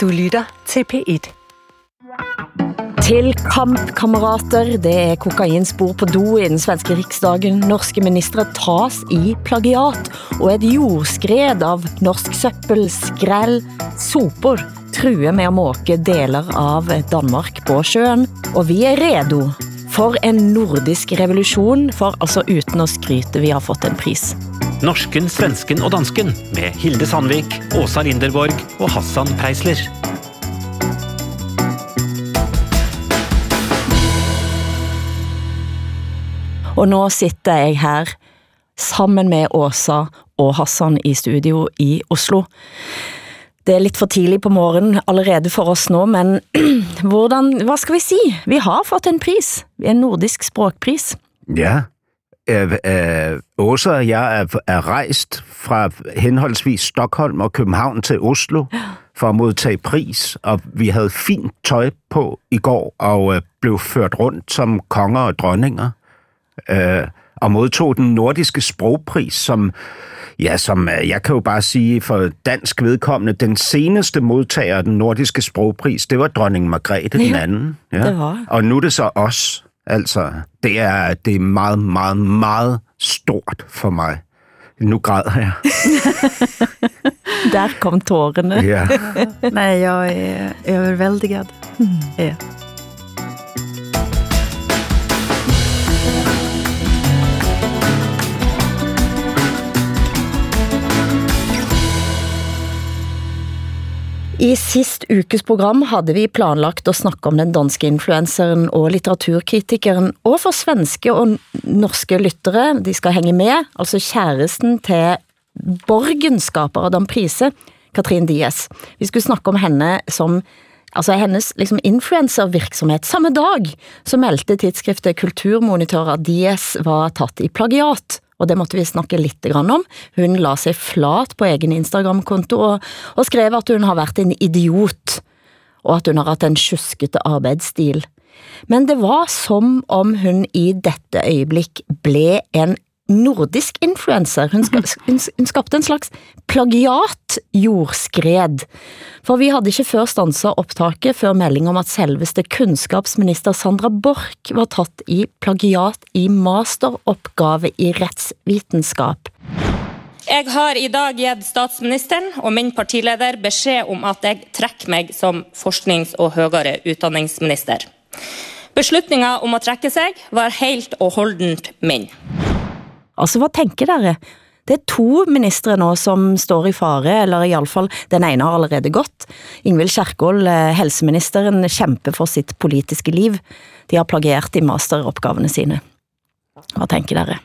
Du lytter til P1. Til kampkammerater, det er kokainspor på do i den svenske riksdagen. Norske ministre tas i plagiat, og et jordskred av norsk søppel, skrald, sopor truer med at måke deler av Danmark på sjøen. Og vi er redo for en nordisk revolution, for altså uten at skryte, vi har fått en pris. Norsken, svensken og dansken med Hilde Sandvik, Åsa Linderborg og Hassan Preisler. Og nå sitter jeg her sammen med Åsa og Hassan i studio i Oslo. Det er lidt for tidligt på morgen allerede for os nå, men hvordan, hvad skal vi sige? Vi har fået en pris, en nordisk språkpris. Ja, øh, øh, Åsa og jeg er, er rejst fra henholdsvis Stockholm og København til Oslo for at modtage pris, og vi havde fint tøj på i går og øh, blev ført rundt som konger og dronninger øh, og modtog den nordiske sprogpris, som, ja, som øh, jeg kan jo bare sige for dansk vedkommende, den seneste modtager af den nordiske sprogpris, det var dronning Margrethe ja, den anden. Ja. Det var. Og nu er det så os. Altså, det er, det er meget, meget, meget stort for mig. Nu græder jeg. Der kom tårerne. Ja. Nej, jag är överväldigad. Mm. Ja. I sist ukes program havde vi planlagt at snakke om den danske influenceren og litteraturkritikeren, og for svenske og norske lyttere, de skal hænge med, altså kæresten til borgenskaper den Prise, Katrin Dias. Vi skulle snakke om henne som altså hennes liksom influencervirksomhed. Samme dag så meldte tidsskriftet Kulturmonitor at Dias var tatt i plagiat og det måtte vi snakke litt grann om. Hun la sig flat på egen Instagram-konto og, og skrev, at hun har vært en idiot, og at hun har hatt en tjuskete arbeidsstil. Men det var som om hun i dette øyeblikk blev en nordisk influencer. Hun, ska, hun, hun skabte en slags plagiat jordskred. For vi havde ikke før stanset optaket før melding om at selveste kunnskapsminister Sandra Borch var tatt i plagiat i masteroppgave i rettsvitenskap. Jeg har i dag givet statsministeren og min partileder besked om at jeg trekker mig som forsknings- og højere utdanningsminister. Beslutningen om at trekke sig var helt og holdent min. Altså, hvad tænker dere? Det er to ministre nå som står i fare, eller i alle fall, den ene har allerede gått. Ingvild Kjerkol, eh, helseministeren, kæmper for sitt politiske liv. De har plagiert i masteropgavene sine. Hvad tænker dere?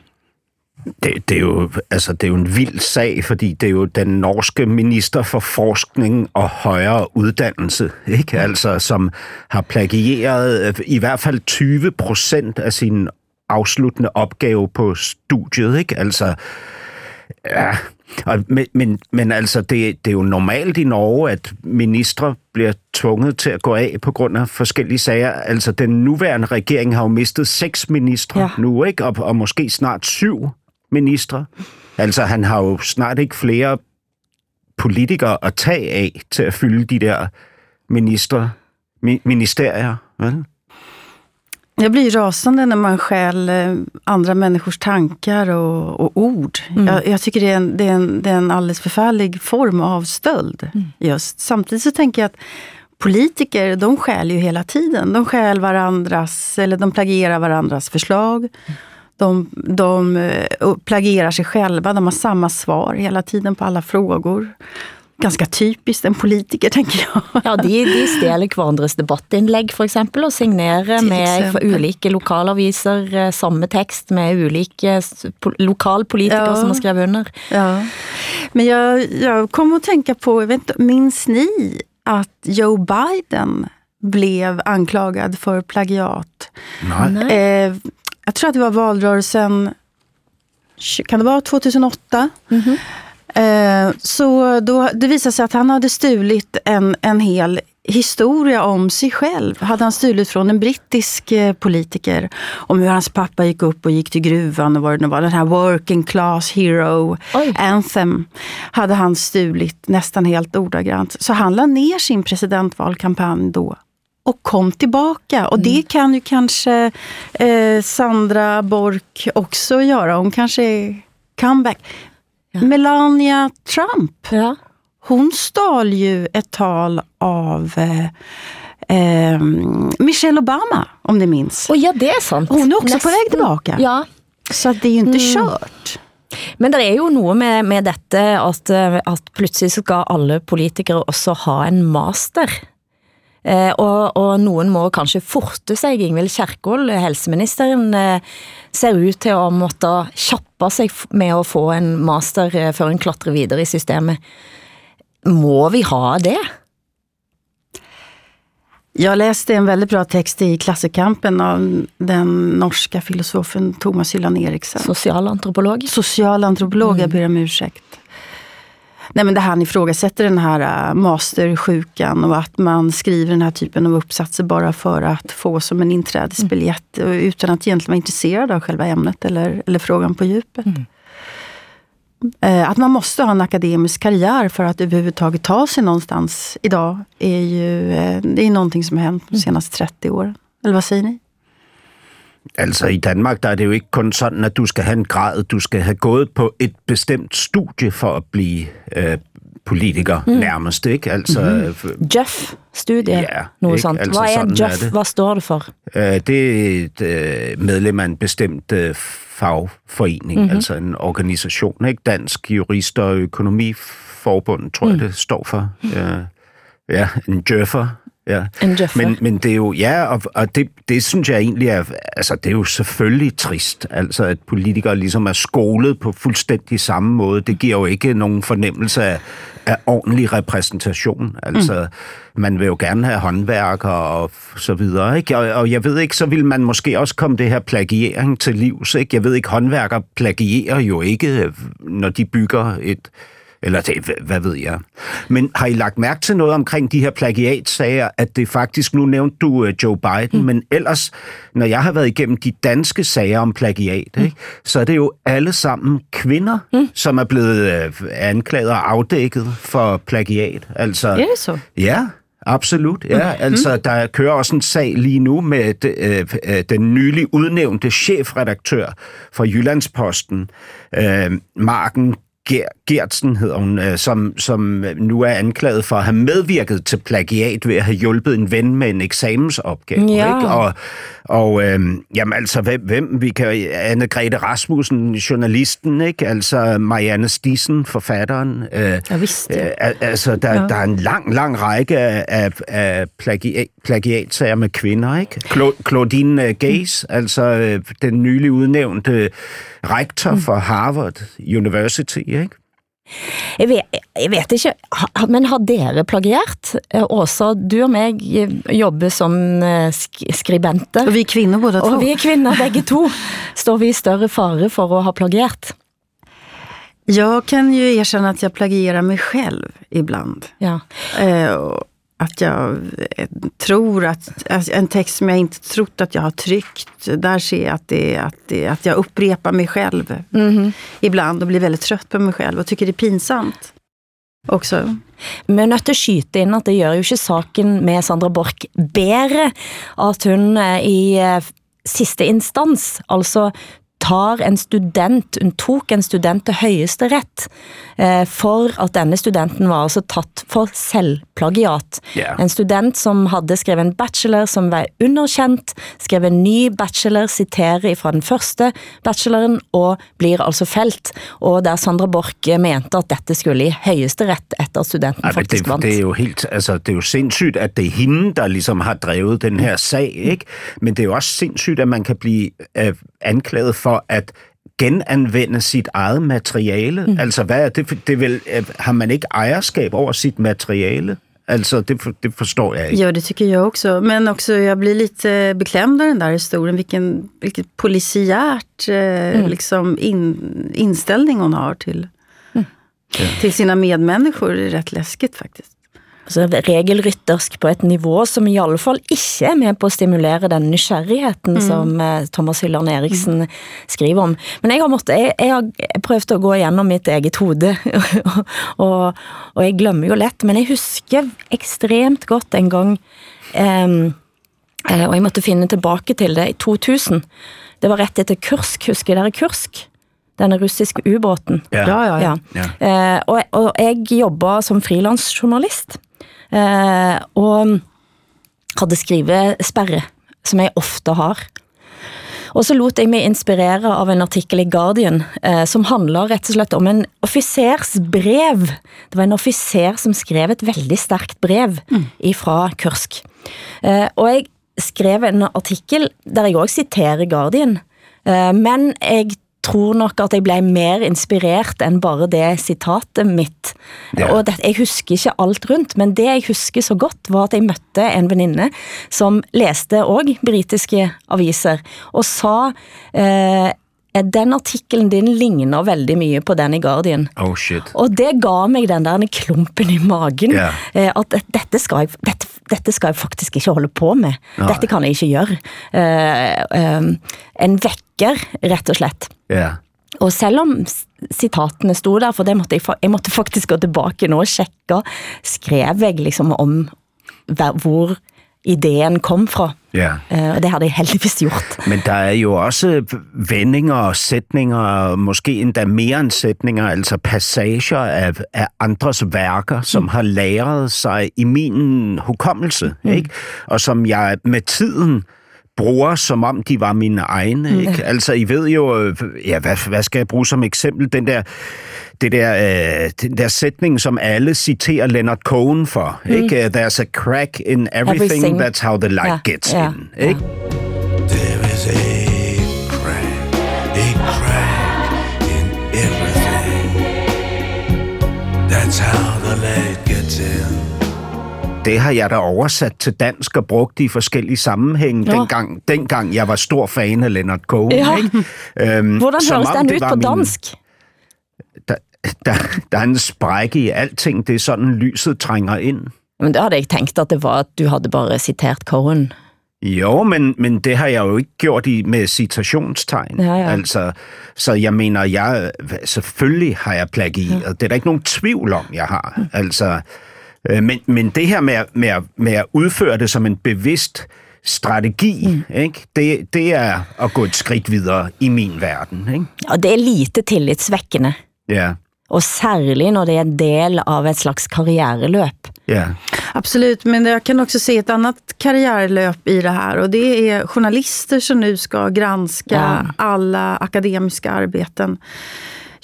Det, det, er jo, altså, det er jo en vild sag, fordi det er jo den norske minister for forskning og højere uddannelse, ikke? Altså, som har plagieret øh, i hvert fald 20 procent af sin afsluttende opgave på studiet, ikke? Altså, ja, og, men, men, men altså, det, det er jo normalt i Norge, at ministre bliver tvunget til at gå af på grund af forskellige sager. Altså, den nuværende regering har jo mistet seks ministre ja. nu, ikke? Og, og måske snart syv ministre. Altså, han har jo snart ikke flere politikere at tage af til at fylde de der ministre, mi, ministerier, vel? Jag blir rasande när man skäl eh, andra människors tankar och, och ord. Mm. Jag, jag, tycker det är, en, det, är en, det är en alldeles förfärlig form av stöld. Mm. just. Samtidigt så tänker jag att politiker, de skäl ju hela tiden. De skäl varandras, eller de plagierar varandras förslag. De, de eh, plagierar sig själva, de har samma svar hela tiden på alla frågor ganska typiskt en politiker, tänker jag. Ja, de, de stjäler hverandres debattinlägg for eksempel, og signerer med for ulike lokalaviser eh, samme tekst med ulike lokalpolitikere ja. som har skrevet under. Ja. Men jag, jag kom att tänka på, jag vet inte, minns ni att Joe Biden blev anklagad för plagiat? Nej. Eh, jag tror att det var valrörelsen, kan det vara 2008? Mm -hmm. Eh, så då, det visade sig att han hade stulit en, en hel historia om sig själv hade han stulit från en brittisk eh, politiker. Om hur hans pappa gick upp och gick till gruvan och vad det nu var. Den här working class hero Oj. anthem hade han stulit nästan helt ordagrant. Så han la ner sin presidentvalkampanj då och kom tillbaka. Och det mm. kan ju kanske eh, Sandra Bork också göra. Hon kanske är comeback. Ja. Melania Trump. Ja hon stal ju ett tal av eh, eh, Michelle Obama, om ni minns. Och ja, det är sant. Hon är också Nästan. på väg tillbaka. Ja. Så det är ju inte mm. kört. Men det er jo noget med, med dette, at, eh, at pludselig skal alle politikere også ha en master. Eh, og, og nogen må kanskje forte sig. Ingvild Kjerkol, helseministeren, eh, ser ut til at måtte kjappe sig med at få en master, eh, før en klatrer videre i systemet. Må vi ha det? Jag läste en väldigt bra text i Klassekampen av den norska filosofen Thomas Hylland Eriksen. Socialantropolog. Socialantropolog, mm. jag ber om ursäkt. Nej, men det han ifrågasätter den här äh, mastersjukan och att man skriver den här typen av uppsatser bara för att få som en inträdesbiljett mm. utan att egentligen vara intresserad av själva ämnet eller, eller frågan på djupet. Mm. Eh, att man måste ha en akademisk karriär för att överhuvudtaget ta sig någonstans idag är ju eh, det är någonting som har hänt de senaste 30 åren. Eller vad säger ni? Altså i Danmark, der er det jo ikke kun sådan, at du skal have en grad, du skal have gået på et bestemt studie for at blive øh, politiker mm. nærmest, ikke? Altså, mm-hmm. Jeff-studie, ja, noget sådan. Altså, Hvad er Jeff? Er det. Hvad står det for? Uh, det er et uh, medlem af en bestemt uh, fagforening, mm-hmm. altså en organisation, ikke? Dansk Jurister og Økonomiforbund, tror mm. jeg, det står for. Uh, ja, en Jeffer. Ja. Men, men det er jo, ja, og, og det, det synes jeg egentlig er, altså det er jo selvfølgelig trist, altså at politikere ligesom er skolet på fuldstændig samme måde. Det giver jo ikke nogen fornemmelse af, af ordentlig repræsentation. Altså, mm. man vil jo gerne have håndværker og så videre, ikke? Og, og jeg ved ikke, så vil man måske også komme det her plagiering til livs, ikke? Jeg ved ikke, håndværker plagierer jo ikke, når de bygger et eller det, hvad ved jeg. Men har I lagt mærke til noget omkring de her plagiatsager, at det faktisk, nu nævnte du uh, Joe Biden, mm. men ellers, når jeg har været igennem de danske sager om plagiat, mm. ikke, så er det jo alle sammen kvinder, mm. som er blevet uh, anklaget og afdækket for plagiat. Altså, er det så? Ja, Absolut, ja. Mm. Altså, der kører også en sag lige nu med øh, øh, den nylig udnævnte chefredaktør for Jyllandsposten, øh, Marken Gertsen hedder hun, øh, som, som nu er anklaget for at have medvirket til plagiat ved at have hjulpet en ven med en eksamensopgave. Ja. Ikke? Og, og øh, jamen altså, hvem, hvem vi kan... Anne-Grethe Rasmussen, journalisten, ikke? Altså Marianne Stissen, forfatteren. Øh, Jeg vidste øh, Altså, der, ja. der er en lang, lang række af, af plagiat, plagiatsager med kvinder, ikke? Claudine Gaze, mm. altså øh, den nylig udnævnte rektor mm. for Harvard University, ikke? Jeg vet, jeg vet ikke, men har dere plagiert? Åsa, du og mig jobber som eh, skribenter. Og vi er kvinder både to. Og vi er kvinder begge to. Står vi i større fare for att ha plagiert? Jag kan ju erkänna att jag plagierar mig själv ibland. Ja. Eh, att jag eh, tror att, alltså en text som jag inte trott att jag har tryckt, där ser jag att, det, att, det, att jag upprepar mig själv mm. ibland och blir väldigt trött på mig själv och tycker det är pinsamt också. Men nødt til at skyte ind, at det gør jo ikke saken med Sandra Borch bedre, at hun eh, i eh, sidste instans, altså tar en student, hun tog en student til højeste ret, eh, for at denne studenten var altså tatt for selvplagiat. Yeah. En student som havde skrevet en bachelor som var underkendt, skrev en ny bachelor, citerer fra den første bacheloren, og blir altså felt. Og der Sandra Borch mente, at dette skulle i højeste ret, efter studenten ja, faktisk det, vant. Det er jo helt, altså det er jo sindssygt, at det er hende, der ligesom har drevet den her sag, ikke? Men det er jo også sindssygt, at man kan blive øh, anklaget for at genanvende sit eget materiale. Mm. Altså, hvad er det? det vil, øh, har man ikke ejerskab over sit materiale? Altså, det, det förstår jag inte. Ja, det tycker jag också. Men också, jag blir lite beklämd av den där historien. Vilken, vilket polisiärt eh, mm. liksom in, inställning hon har till, mm. till sina medmänniskor är rätt läskigt faktiskt. Altså regelryttersk på et niveau som i alle fall ikke er med på at stimulere den nysgerrigheten, mm. som eh, Thomas Hylland Eriksen mm. skriver om. Men jeg har, måttet, jeg, jeg har prøvet at gå igennem mitt eget hoved, og, og jeg glemmer jo let, men jeg husker ekstremt godt en gang, um, og jeg måtte finde tilbage til det i 2000. Det var ret efter Kursk, husker dere Kursk? denne russiske ubåten. Ja. Ja, ja, ja. Ja. Eh, og, og jeg jobber som freelansjournalist, eh, og hadde skrivesperre, som jeg ofte har. Og så lot jeg mig inspirere av en artikel i Guardian, eh, som handler rett og slett om en officers brev. Det var en officer som skrev et veldig stærkt brev mm. ifra Kursk. Eh, og jeg skrev en artikel, der jeg også citerer Guardian, eh, men jeg tror nok at jeg blev mer inspireret end bare det citatet mitt. Ja. Og det, jeg husker ikke alt rundt, men det jeg husker så godt var at jeg mødte en veninde som læste også britiske aviser og sa eh, den artiklen din ligner veldig mye på den i Guardian. Oh shit. Og det gav mig den der klumpen i magen, eh, at dette skal, jeg, dette, dette skal jeg faktisk ikke holde på med. Nej. Dette kan jeg ikke gøre. Eh, eh, en vækker, rett og slett. Ja. Og selv om s- citatene stod der, for det måtte jeg, jeg måtte faktisk gå tilbage nu og tjekke, skrev jeg liksom om hvor ideen kom fra. Ja. Eh, og det havde jeg heldigvis gjort. Men der er jo også vendinger og sætninger, måske endda mere end sætninger, altså passager af, af andres værker, som mm. har lagret sig i min hukommelse, mm. ikke? Og som jeg med tiden bruger, som om de var mine egne. Ikke? Altså, I ved jo, øh, ja, hvad, hvad skal jeg bruge som eksempel? Den der, det der, øh, den der sætning, som alle citerer Leonard Cohen for. Mm. Ikke? There's a crack in everything, Everything. that's how the light Ja, gets ja, in. Ikke? There is a crack, a crack in everything. That's how Det har jeg da oversat til dansk og brugt i forskellige sammenhænge, Nå. dengang, dengang jeg var stor fan af Leonard Cohen. Ja. Ikke? Øhm, Hvordan høres den det ud på dansk? Der, der, der er en sprække i alting. Det er sådan, lyset trænger ind. Men da havde jeg tænkt, at det var, at du havde bare citeret Cohen. Jo, men, men det har jeg jo ikke gjort i, med citationstegn. Ja, ja. Altså, så jeg mener, jeg, selvfølgelig har jeg plagieret. Ja. Det er der ikke nogen tvivl om, jeg har. Altså, men, men det her med, at- med, at- med at udføre det som en bevidst strategi, mm. ikke? Det, det er at gå et skridt videre i min verden. Ikke? Og det er lite tillitsvækkende. Ja, Og særligt når det er en del av et slags karriereløb. ja. Absolut, men jag kan också se ett annat karriärlöp i det här och det är journalister som nu ska granska Ja. alla akademiska arbeten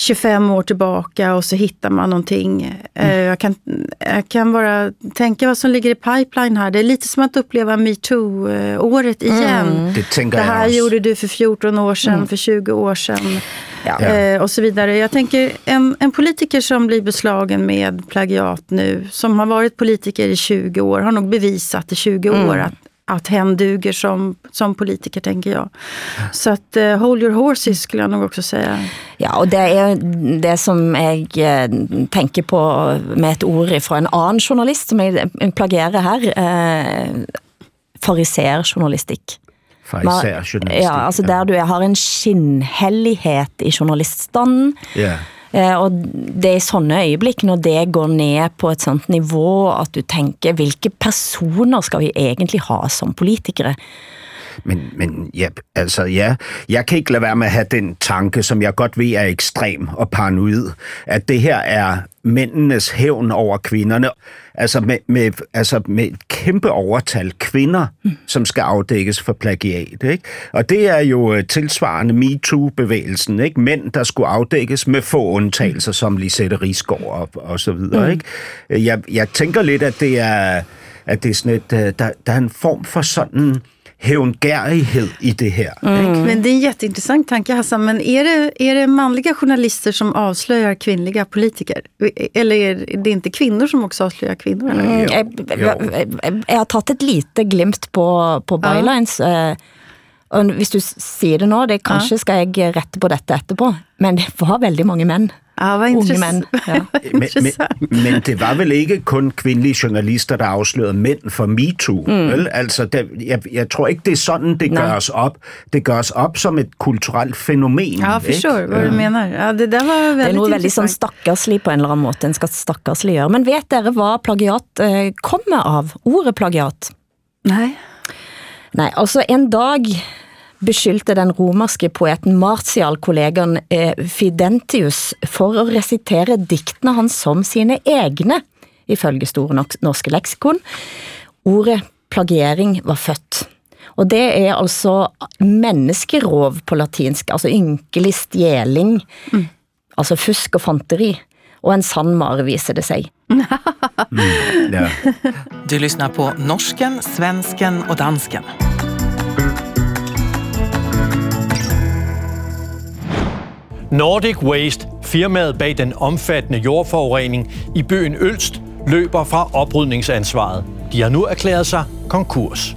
25 år tillbaka och så hittar man någonting. Eh, Jag, kan, jag kan bara tänka vad som ligger i pipeline här. Det är lite som att uppleva metoo-året igen. Det tænker Det jeg här også. gjorde du för 14 år sedan, för 20 år sedan. Ja. Eh, och så vidare. Jag tänker en, en politiker som blir beslagen med plagiat nu, som har varit politiker i 20 år, har nog bevisat i 20 år att, att hen duger som, som politiker, tänker jag. Så att eh, hold your horses skulle jag nog också säga. Ja, og det er det som jeg eh, tænker på med et ord fra en anden journalist, som jeg plagierer her, eh, fariser-journalistik. Fra især journalistik. Ja, altså der du har en skinnhellighed i journaliststanden, Ja. Eh, Eh, og det er i sånne øjeblik, når det går ned på et sånt niveau, at du tænker, hvilke personer skal vi egentlig ha som politikere? Men, men ja, altså ja, jeg kan ikke lade være med at have den tanke, som jeg godt ved er ekstrem og paranoid, at det her er mændenes hævn over kvinderne. Altså med, med, altså med et kæmpe overtal kvinder, mm. som skal afdækkes for plagiat. Ikke? Og det er jo øh, tilsvarende MeToo-bevægelsen. Ikke? Mænd, der skulle afdækkes med få undtagelser, som Lisette Risgaard og, og så videre. Mm. Ikke? Jeg, jeg tænker lidt, at det er, at det er sådan et, øh, der, der er en form for sådan hævngærighed i det her. Mm. Men det är en jätteintressant tanke Hassan, men är det, är det manliga journalister som avslöjar kvinnliga politiker? Eller är det inte kvinnor som också avslöjar kvinnor? Eller? Mm, jeg, jo. jeg, jeg, jeg har taget et lite glimt på, på bylines, eh, og hvis du siger det nå, det kanskje skal jeg rette på dette etterpå, men det var veldig mange mænd. Ja, vad Unge mænd. Ja. Men, intressant. men, men det var vel ikke kun kvindelige journalister, der afslørede mænd for MeToo, mm. vel? Altså, det, jeg, jeg tror ikke, det er sådan, det Nej. gøres op. Det gøres op som et kulturelt fænomen. Ja, jag förstår ikke? vad du menar. Ja, det där var Det er väldigt noe veldig sånn intressant. stakkarslig på en eller annen måte, en skal stakkarslig gjøre. Men vet dere hva plagiat eh, kommer av? Ordet plagiat? Nej. Nej, altså en dag beskyldte den romerske poeten Martial kollegaen eh, Fidentius for at recitere diktene hans som sine egne, ifølge Store Norske Leksikon. Ordet plagiering var født. Og det er altså menneskerov på latinsk, altså ynkelig stjeling, altså fusk og fanteri. Og en sann mare viser det sig. Ja. Du lyssnar på norsken, svensken och dansken. Nordic Waste, firmaet bag den omfattende jordforurening i byen Ølst, løber fra oprydningsansvaret. De har nu erklæret sig konkurs.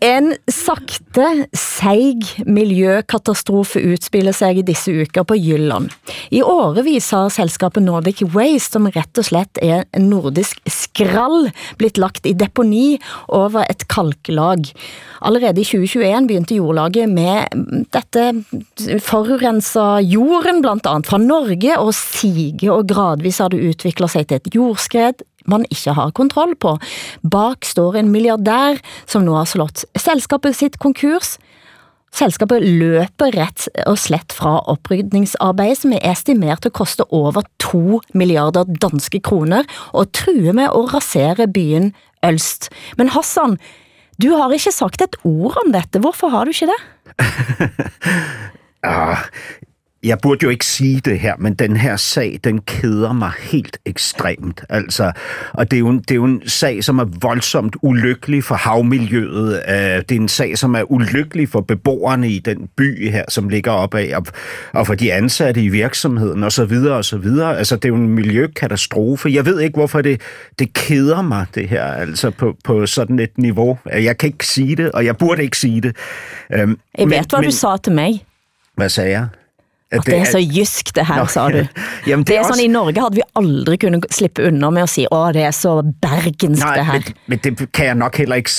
En sakte, seig miljøkatastrofe utspiller sig i disse uker på Jylland. I årevis har selskapet Nordic Waste, som rett og slett er en nordisk skrall, blitt lagt i deponi over et kalklag. Allerede i 2021 begynte jordlaget med dette forurensa jorden, blandt andet fra Norge, og sige, og gradvis har det udviklet sig til et jordskred, man ikke har kontroll på. Bak står en milliardær, som nu har slået selskabet sitt konkurs. Selskabet løber rett og slett fra oprydningsarbejde, som er estimert at koste over 2 milliarder danske kroner, og truer med at rasere byen Ølst. Men Hassan, du har ikke sagt et ord om dette. Hvorfor har du ikke det? Ah, jeg burde jo ikke sige det her, men den her sag, den keder mig helt ekstremt. Altså, og det er, jo en, det er jo en sag, som er voldsomt ulykkelig for havmiljøet. Øh, Det er en sag, som er ulykkelig for beboerne i den by her, som ligger op af, og, for de ansatte i virksomheden osv. osv. Altså, det er jo en miljøkatastrofe. Jeg ved ikke, hvorfor det, det keder mig, det her, altså på, på sådan et niveau. Jeg kan ikke sige det, og jeg burde ikke sige det. Øhm, Jeg vet hvad du sa til mig. Hvad sagde jeg? At det er så jysk det her, Nå, sa du. Jamen, Det er også- sådan, i Norge havde vi aldrig kunne slippe under med at sige, åh, det er så bergensk det Nej, her. men, men det kan jeg nok heller ikke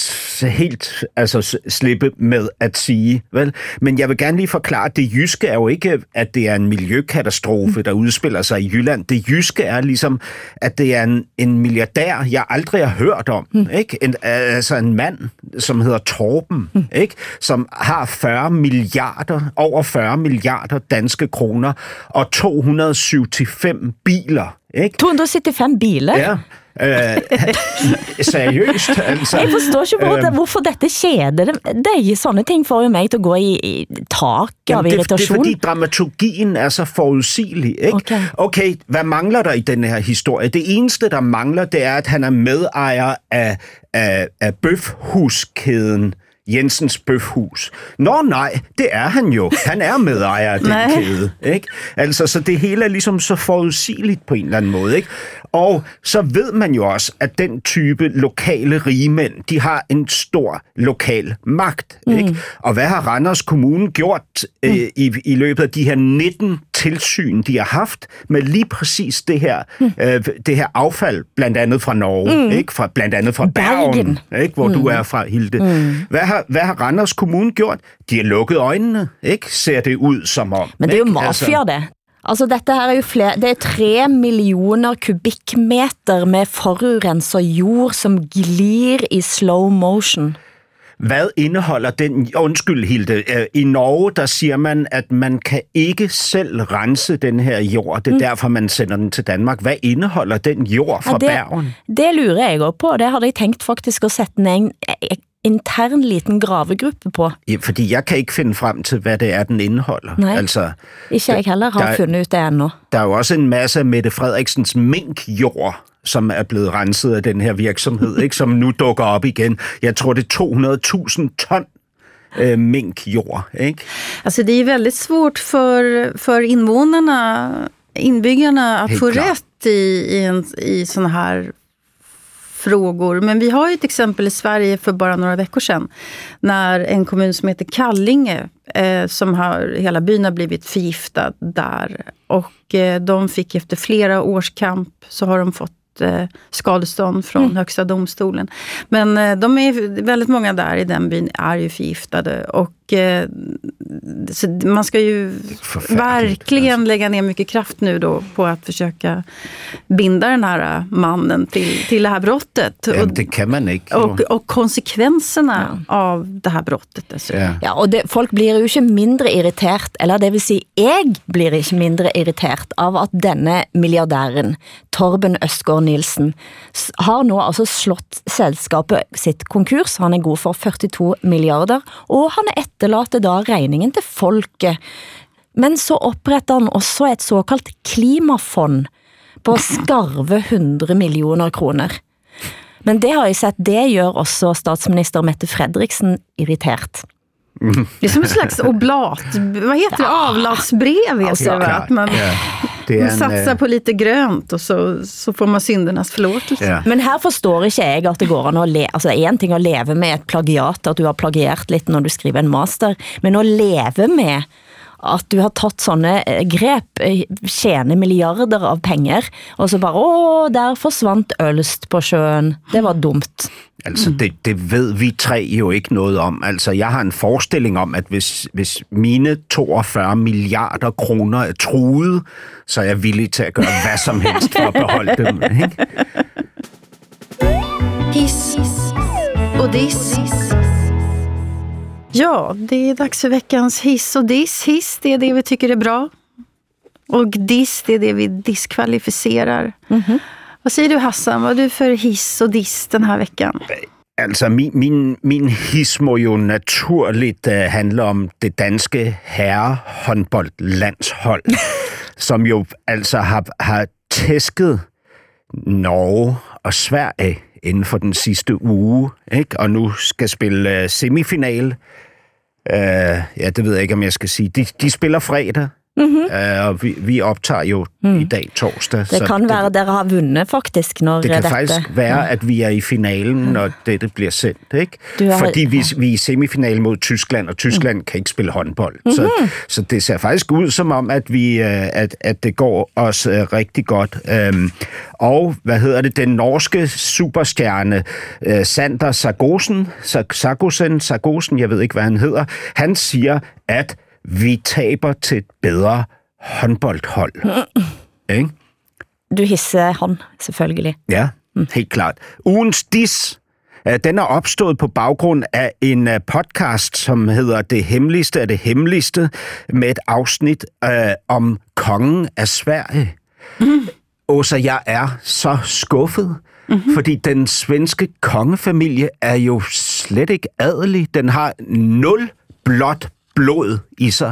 helt altså, slippe med at sige. Vel? Men jeg vil gerne lige forklare, at det jyske er jo ikke, at det er en miljøkatastrofe, der udspiller sig i Jylland. Det jyske er ligesom, at det er en, en milliardær, jeg aldrig har hørt om. Ikke? En, altså en mand, som hedder Torben, ikke? som har 40 milliarder, over 40 milliarder danske kroner og 275 biler. Ikke? 275 biler? Ja. Øh, seriøst, altså. Jeg forstår ikke, hvor, Øhm. hvorfor dette skjeder. Det, det er sånne ting får jo mig til at gå i, i tak av Jamen, det, det er fordi dramaturgien er så forudsigelig. Ikke? Okay. okay, hvad mangler der i den her historie? Det eneste, der mangler, det er, at han er medejer af, af, af bøfhuskæden Jensens Bøfhus. Nå nej, det er han jo. Han er medejer af den kæde. Ikke? Altså, så det hele er ligesom så forudsigeligt på en eller anden måde. Ikke? Og så ved man jo også, at den type lokale rigmænd, de har en stor lokal magt. Mm. Ikke? Og hvad har Randers Kommune gjort øh, i, i løbet af de her 19 tilsyn, de har haft med lige præcis det her, mm. øh, det her affald, blandt andet fra Norge, mm. ikke? Fra, blandt andet fra Bergen, Bergen. ikke? hvor mm. du er fra, Hilde. Mm. Hvad, har, hvad har Randers Kommune gjort? De har lukket øjnene, ikke? ser det ud som om. Men det er jo ikke? mafia, det. Altså, dette her er jo flere, det er tre millioner kubikmeter med forurenset jord, som glir i slow motion. Hvad indeholder den... Undskyld, Hilde. Øh, I Norge, der siger man, at man kan ikke selv rense den her jord. Det er mm. derfor, man sender den til Danmark. Hvad indeholder den jord fra Ja, det, Bergen? det lurer jeg også på. Det havde jeg tænkt faktisk at sætte en intern liten gravegruppe på. Ja, fordi jeg kan ikke finde frem til, hvad det er, den indeholder. Nej. Altså, Ikke jeg heller har der- fundet ud det endnu. der er jo også en masse af Mette Frederiksens minkjord, som er blevet renset af den her virksomhed, ikke? som nu dukker op igen. Jeg tror, det er 200.000 ton øh, minkjord. Ikke? Alltså det är väldigt svårt för, för invånarna, inbyggarna att Helt få klart. rätt i, i, en, i såna här frågor. Men vi har ju ett exempel i Sverige för bara några veckor sedan. När en kommun som heter Kallinge, eh, som har, hela byn har blivit förgiftad där. Och eh, de fick efter flera års kamp så har de fått eh, skadestånd från mm. Högsta domstolen. Men eh, de är, väldigt många där i den byn är ju förgiftade. Och man ska ju verkligen alltså. lägga ner mycket kraft nu då på att försöka binda den här mannen till, till det här brottet. Ja, det kan man inte. Och, och konsekvenserna ja. av det här brottet. Ja. ja, och det, folk blir ju inte mindre irritert, eller det vill säga, jag blir inte mindre irritert av att denne miljardären, Torben Østgaard Nielsen, har nu altså slått selskapet sitt konkurs. Han er god for 42 milliarder, og han etterlater da regningen til folket. Men så opretter han også et såkaldt klimafond på skarve 100 millioner kroner. Men det har jeg sett, det gjør også statsminister Mette Fredriksen irritert. Det är som en slags oblat, vad heter det, avlatsbrev heter det va? Att man, det man satsar på lite grönt och så, så får man syndernas förlåtelse. Ja. Men här förstår inte jag att det går an att leva, alltså en ting att leva med ett plagiat, att du har plagierat lite när du skriver en master, men att leva med at du har taget sånne eh, grep, eh, tjene milliarder av penger, og så bare, åh, der forsvandt Ølst på sjøen. Det var dumt. Altså, det, det ved vi tre jo ikke noget om. Altså, jeg har en forestilling om, at hvis, hvis mine 42 milliarder kroner er truet, så er jeg villig til at gøre hvad som helst for at beholde dem. Ikke? Hiss og dis. Ja, det är dags för veckans hiss och diss. Hiss, det är det vi tycker är bra. Och diss, det är det vi diskvalificerar. Mm -hmm. Vad säger du Hassan, vad är du för hiss och diss den här veckan? Altså, min, min, min his må jo naturligt uh, handle om det danske herrehåndboldlandshold, som jo altså har, har tæsket Norge og Sverige inden for den sidste uge, ikke? og nu skal spille uh, semifinal. Uh, ja, det ved jeg ikke, om jeg skal sige. De, de spiller fredag, Mm-hmm. Uh, og vi, vi optager jo mm. i dag torsdag. Det så kan det, være, at dere har vundet faktisk, når Det kan dette... faktisk være, at vi er i finalen, når dette bliver sendt. Ikke? Har... Fordi vi, vi er i semifinalen mod Tyskland, og Tyskland mm. kan ikke spille håndbold. Mm-hmm. Så, så det ser faktisk ud som om, at, vi, øh, at, at det går os uh, rigtig godt. Um, og, hvad hedder det, den norske superstjerne, uh, Sander Sargosen, Sargosen, Sargosen, jeg ved ikke, hvad han hedder, han siger, at vi taber til et bedre håndboldhold. Ikke? Du hisser han, selvfølgelig. Ja, helt klart. Ugens dis, øh, den er opstået på baggrund af en øh, podcast, som hedder Det Hemmeligste af det Hemmeligste, med et afsnit øh, om kongen af Sverige. Mm. Åsa, jeg er så skuffet, mm-hmm. fordi den svenske kongefamilie er jo slet ikke adelig. Den har nul blot blod i sig.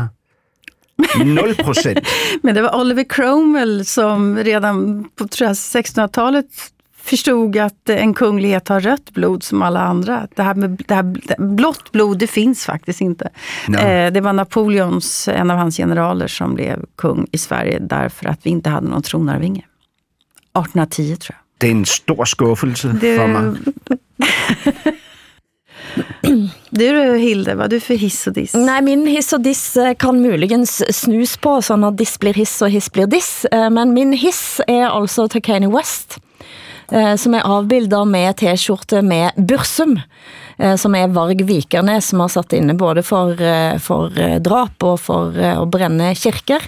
0 procent. Men det var Oliver Cromwell som redan på 1600-talet förstod att en kunglighet har rött blod som alla andra. Det här med det här, blått blod, det finns faktiskt inte. No. Eh, det var Napoleons, en av hans generaler, som blev kung i Sverige därför att vi inte hade någon tronarvinge. 1810 tror jag. Det är en stor skuffelse det... för mig. Du Hilde, vad er du för hiss og diss? Nej, min hiss og diss eh, kan muligens snus på, så att diss blir hiss och hiss blir diss. Eh, men min hiss är alltså till Kanye West, eh, som är avbildad med t-skjorte med Bursum. Eh, som er Varg Vikernes, som har satt inne både for, eh, for eh, drap og for å brænde kirker.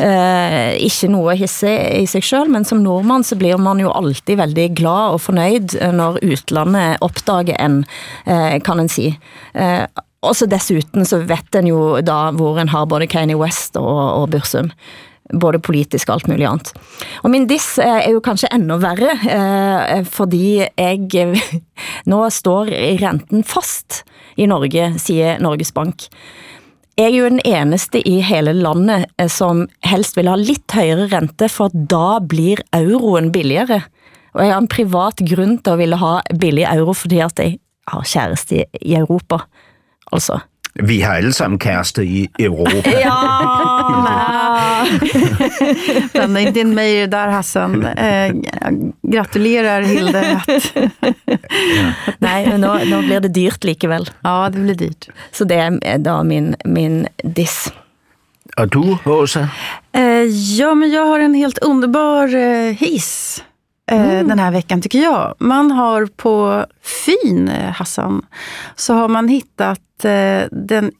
Ikke noe hisse i sig selv, men som nordmann så blir man jo alltid veldig glad og fornøyd når utlandet opdager en, kan en si. Og så dessuten så vet en jo da hvor en har både Kanye West og, og Bursum både politisk og alt mulig andet. Og min diss er jo kanskje enda værre, eh, fordi jeg nå står renten fast i Norge, siger Norges Bank. Jeg er jo den eneste i hele landet eh, som helst vil ha lidt højere rente, for da blir euroen billigere. Og jeg har en privat grund til at ville ha billig euro, fordi at jeg har kæreste i Europa. Altså. Vi har alle sammen kæreste i Europa. Ja. Blanda inte in mig i det där Hassan. Eh, gratulerar Hilde. Att, Nej, men nå, nå blir det dyrt likevel. ja, det blir dyrt. Så det er da min, min diss. Og du, Åsa? Eh, ja, men jag har en helt underbar eh, hiss eh, den här veckan tycker jag. Man har på Fyn, eh, Hassan, så har man hittat eh, den,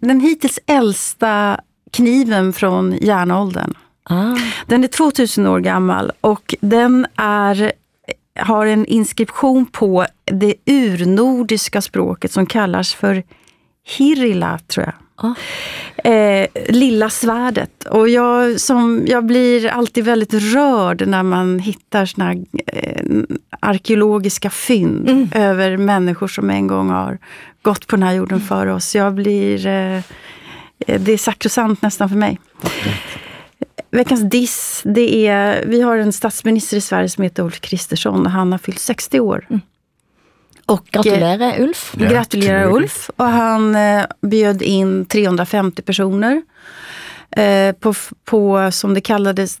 den hittills äldsta kniven från järnåldern. Ah. Den är 2000 år gammal och den är, har en inskription på det urnordiska språket som kallas för Hirila, tror jag. Ah. Eh, lilla svärdet. Och jag, som, jag blir alltid väldigt rörd när man hittar såna eh, arkeologiska fynd över människor som en gång har gått på den här jorden för oss. Jag blir... Eh, det är sakrosant nästan för mig. Veckans diss, det är, vi har en statsminister i Sverige som heter Ulf Kristersson och han har fyllt 60 år. Och, eh, Gratulerer, Ulf. Ja, gratulerar. Ulf. Och han eh, bjöd in 350 personer eh, på, på, som det kallades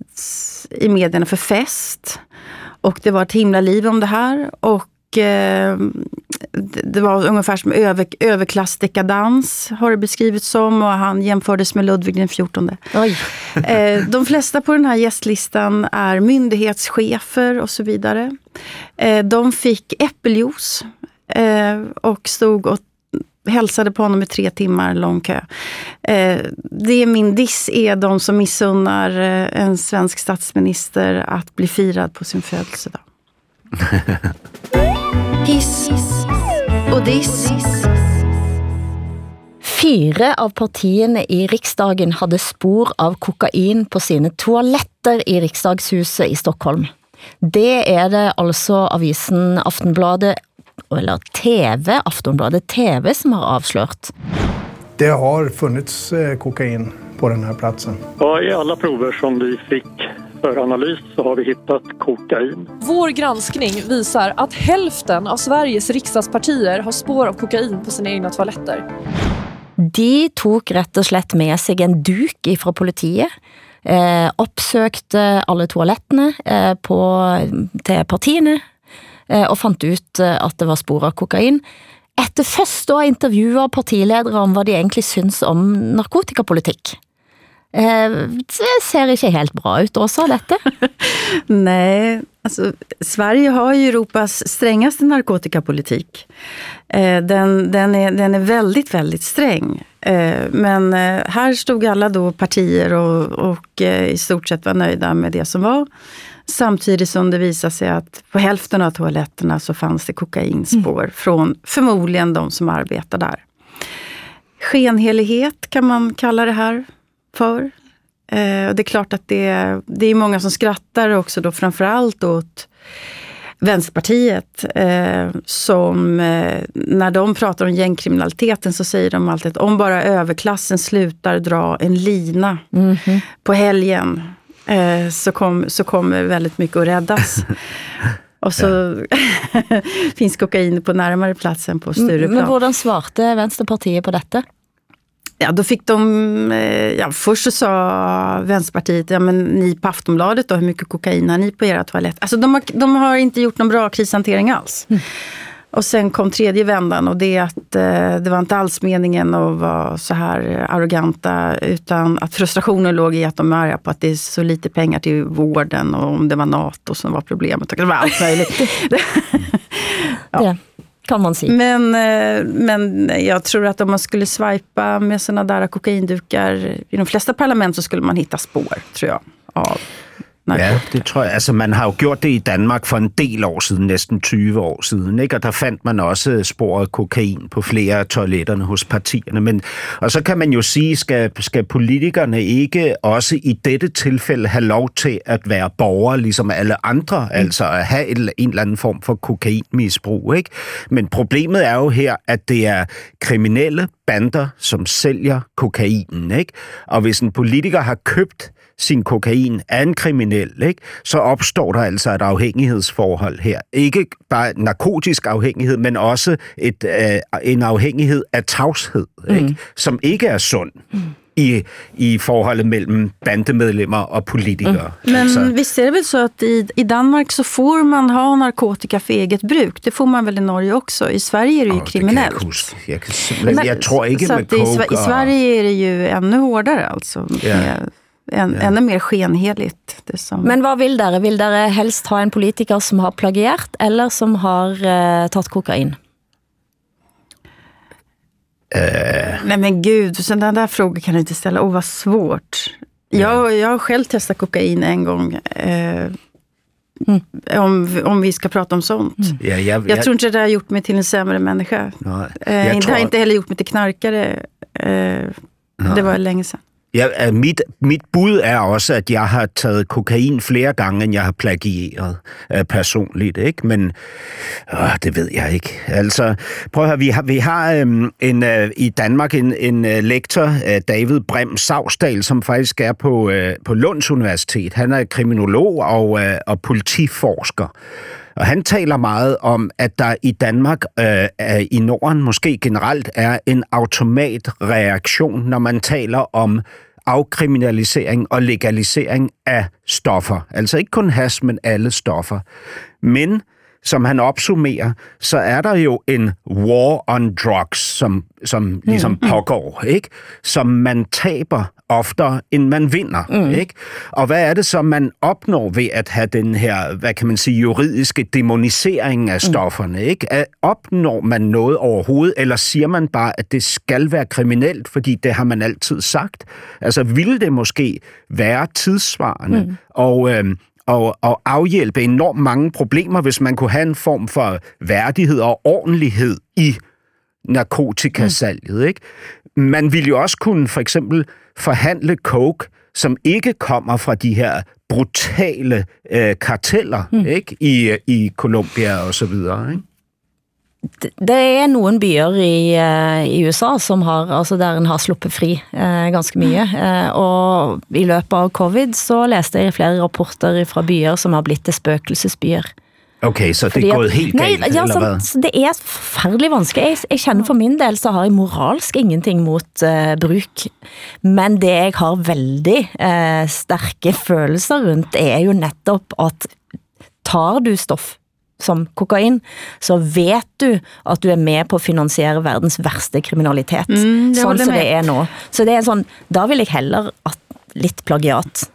i medierna, för fest. Och det var ett himla liv om det här. Och eh, det det var ungefär som över, överklassdekadans, har det beskrivits som. Och han jämfördes med Ludvig den XIV. Oj. Eh, de flesta på den här gästlistan är myndighetschefer och så vidare. Eh, de fick äppeljuice eh, och stod och hälsade på honom i tre timmar lång kö. Eh, det är min diss är de som missunnar eh, en svensk statsminister att bli firad på sin födelsedag. Hiss och diss. Fire av partiene i Riksdagen hadde spor av kokain på sine toaletter i Riksdagshuset i Stockholm. Det er det altså avisen Aftenbladet, eller TV, Aftonbladet TV, som har avslørt. Det har funnits eh, kokain på den här platsen. Ja, I alla prover som vi fick för analys så har vi hittat kokain. Vår granskning visar att hälften av Sveriges riksdagspartier har spår av kokain på sina egna toaletter. De tok rett og slett med sig en duk fra politiet, eh, oppsøgte alle toalettene eh, på, til partiene, eh, og fant ut eh, at det var spor av kokain. Etter først å ha intervjuet partiledere om hvad de egentlig synes om narkotikapolitikk. Eh, det ser ikke helt bra ut også, dette. Nej, alltså, Sverige har ju Europas strängaste narkotikapolitik. Eh, den, den, är, den är väldigt, väldigt sträng. Eh, men eh, här stod alla då partier och, och eh, i stort sett var nöjda med det som var. Samtidigt som det visade sig att på hälften av toaletterna så fanns det kokainspår från förmodligen de som arbetar där. Skenhelighet kan man kalla det här för. Eh, och det är klart att det, det är många som skrattar också då framförallt åt Vänsterpartiet eh, som eh, när de pratar om gängkriminaliteten så säger de alltid att om bara överklassen slutar dra en lina på helgen eh, så, kom, så kommer väldigt mycket att räddas. Och så finns kokain på närmare plats än på Stureplan. Men hvordan svarte Venstrepartiet på dette? Ja, då fick de, eh, ja, först så sa Vänsterpartiet, ja men ni på Aftonbladet då, hur mycket kokain har ni på era toaletter? Alltså de har, de har inte gjort någon bra krishantering alls. Och sen kom tredje vändan och det att eh, det var inte alls meningen att vara så här arroganta utan att frustrationen låg i att de är arga på att det är så lite pengar till vården och om det var NATO som var problemet. Och det var allt möjligt. Det kan man säga. Men, eh, men jag tror att om man skulle swipa med sådana där kokaindukar i de flesta parlament så skulle man hitta spår, tror jag. Av Ja, det tror jeg. Altså, man har jo gjort det i Danmark for en del år siden, næsten 20 år siden, ikke? Og der fandt man også spor af kokain på flere af toiletterne hos partierne. Men, og så kan man jo sige, skal, skal politikerne ikke også i dette tilfælde have lov til at være borgere, ligesom alle andre, mm. altså at have en, en eller anden form for kokainmisbrug, ikke? Men problemet er jo her, at det er kriminelle bander, som sælger kokainen, ikke? Og hvis en politiker har købt sin kokain af en kriminel, ikke? så opstår der altså et afhængighedsforhold her. Ikke bare narkotisk afhængighed, men også et, øh, en afhængighed af tavshed, ikke? som ikke er sund. i, i forholdet mellem bandemedlemmer og politikere. Men Altså, visst är det väl så att i, i Danmark så får man ha narkotika för eget bruk? Det får man väl i Norge också? I Sverige är det ju åh, det kan kriminellt. huske. Jeg, kan simpelthen, jeg tror ikke så med i, coke I og- Sverige är det ju ännu hårdare alltså. Ja. Med, en, Ännu mer skenheligt. Det som, Men hvad vil dere? Vil dere helst ha en politiker, som har plagiert, eller som har uh, taget kokain? Nej men gud, sådana där frågor kan du inte ställa. Åh, vad svårt. Jag, jag har själv testat kokain en gång. Eh, om, om vi ska prata om sånt. ja, jeg, Jag tror inte det har gjort mig till en sämre människa. nej, Eh, jeg det har inte heller gjort mig till knarkare. Eh, det var länge sedan. Ja, øh, mit, mit bud er også, at jeg har taget kokain flere gange, end jeg har plagieret øh, personligt, ikke? Men øh, det ved jeg ikke. Altså, prøv at høre, vi har, vi har øh, en, øh, i Danmark en, en øh, lektor, øh, David Brem Savsdal, som faktisk er på, øh, på Lunds Universitet. Han er kriminolog og, øh, og politiforsker. Og han taler meget om, at der i Danmark, øh, i Norden måske generelt, er en automatreaktion, når man taler om afkriminalisering og legalisering af stoffer. Altså ikke kun has, men alle stoffer. Men som han opsummerer, så er der jo en war on drugs, som, som ligesom pågår, ikke? Som man taber oftere, end man vinder, mm. ikke? Og hvad er det så, man opnår ved at have den her, hvad kan man sige, juridiske demonisering af stofferne, ikke? At opnår man noget overhovedet, eller siger man bare, at det skal være kriminelt, fordi det har man altid sagt? Altså, ville det måske være tidsvarende mm. og... Øh, og, og afhjælpe enormt mange problemer, hvis man kunne have en form for værdighed og ordentlighed i narkotikasalget. Ikke? Man ville jo også kunne for eksempel forhandle coke, som ikke kommer fra de her brutale øh, karteller mm. ikke? I, i Colombia og så videre. Ikke? Det er nogle byer i, eh, i USA, som har, altså der en har sluppet fri eh, ganske mye. Eh, og i løbet av covid, så læste jeg flere rapporter fra byer, som har blitt til spøkelsesbyer. Okay, så det er gået helt nej, galt, ja, eller så, hvad? så det er forfærdelig vanskelig. Jeg, jeg kender for min del, så har jeg moralsk ingenting mot uh, bruk. Men det jeg har veldig uh, stærke følelser rundt, er jo netop at tar du stoff som kokain, så vet du at du er med på at finansiere verdens værste kriminalitet. Mm, det sånn som det er nå. Så det er sånn, da vil jeg heller at lidt plagiat